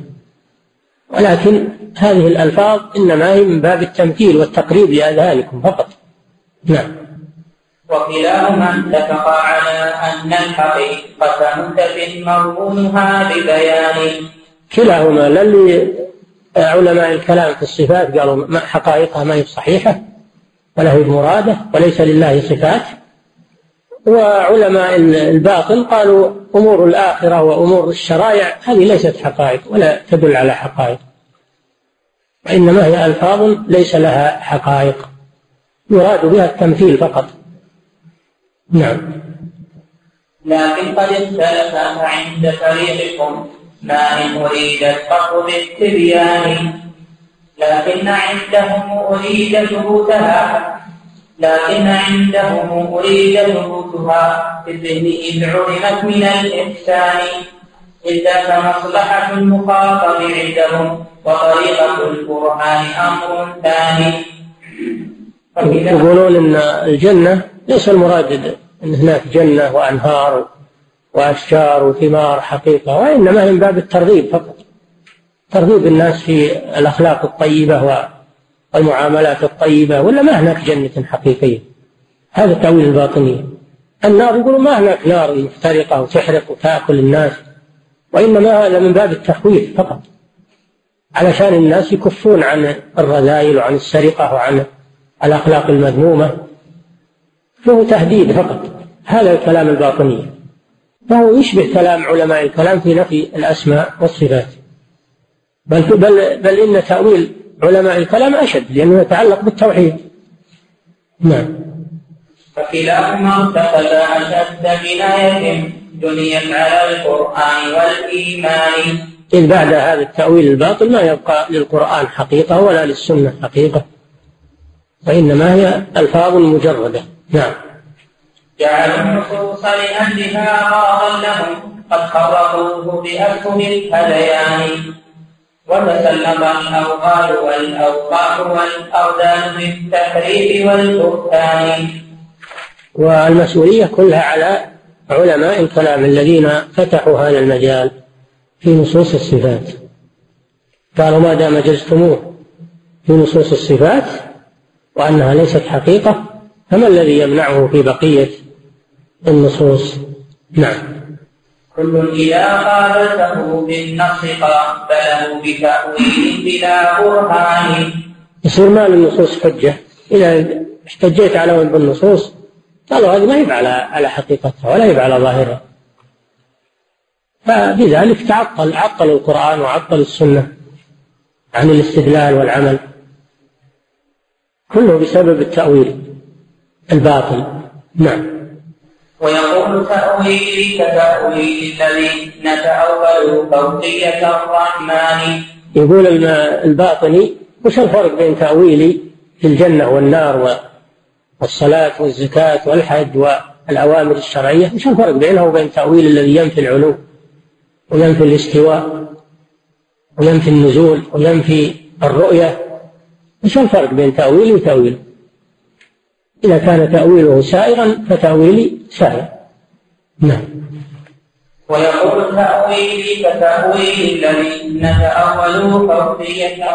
ولكن هذه الألفاظ إنما هي من باب التمثيل والتقريب لأذهانكم فقط. نعم. وكلاهما اتفقا على أن الحقيقة منتف مرهونها ببيان. كلاهما للي علماء الكلام في الصفات قالوا ما حقائقها ما هي صحيحة ولا هي مرادة وليس لله صفات. وعلماء الباطل قالوا أمور الآخرة وأمور الشرائع هذه ليست حقائق ولا تدل على حقائق. وإنما هي ألفاظ ليس لها حقائق. يراد بها التمثيل فقط. نعم. لكن قد اختلف عند فريقكم ما إن أريد الفقر بالتبيان. لكن عندهم أريد ثبوتها لكن عندهم أريد ثبوتها في الذهن إذ علمت من الإحسان. إذ ذاك مصلحة المخاطب عندهم وطريقة القرآن أمر ثاني. يقولون إن الجنة ليس المراد إن هناك جنة وأنهار وأشجار وثمار حقيقة وإنما من باب الترغيب فقط. ترغيب الناس في الأخلاق الطيبة والمعاملات الطيبة ولا ما هناك جنة حقيقية؟ هذا تأويل الباطنية. النار يقولون ما هناك نار محترقه وتحرق وتأكل الناس وإنما هذا من باب التخويف فقط. علشان الناس يكفون عن الرذائل وعن السرقة وعن الأخلاق المذمومة. فهو تهديد فقط. هذا الكلام الباطني. فهو يشبه كلام علماء الكلام في نفي الأسماء والصفات. بل, بل, بل إن تأويل علماء الكلام أشد لأنه يتعلق بالتوحيد. نعم. فكلاهما ارتكب أشد جناية بنيت على القرآن والإيمان. إذ بعد هذا التأويل الباطل ما يبقى للقرآن حقيقة ولا للسنة حقيقة. وإنما هي ألفاظ مجردة. نعم. جعلوا النصوص لأهلها غرضا لهم قد خرقوه بأفهم الهذيان وتسلم الأوغال والأوقاف والأردان بالتحريف والبهتان والمسؤولية كلها على علماء الكلام الذين فتحوا هذا المجال في نصوص الصفات. قالوا ما دام جزتموه في نصوص الصفات وأنها ليست حقيقة فما الذي يمنعه في بقية النصوص؟ نعم. كل إذا قابلته بالنص قابله بتأويل بلا برهان. يصير ما للنصوص حجة. إذا احتجيت على بالنصوص قالوا هذه ما هي على على حقيقتها ولا هي على ظاهرها. فبذلك تعطل عطل القرآن وعطل السنة عن الاستدلال والعمل. كله بسبب التأويل الباطل. نعم. ويقول تأويلي كتأويل الذي نتأول فوقية الرحمن. يقول الباطني وش الفرق بين تأويلي في الجنة والنار والصلاة والزكاة والحج والأوامر الشرعية؟ وش الفرق بينه وبين تأويل الذي ينفي العلو وينفي الاستواء وينفي النزول وينفي الرؤية؟ وش الفرق بين تأويلي وتأويله إذا كان تأويله سائغا فتأويلي سائغ. نعم. ويقول تأويلي كتأويل الذي نتأول فوقية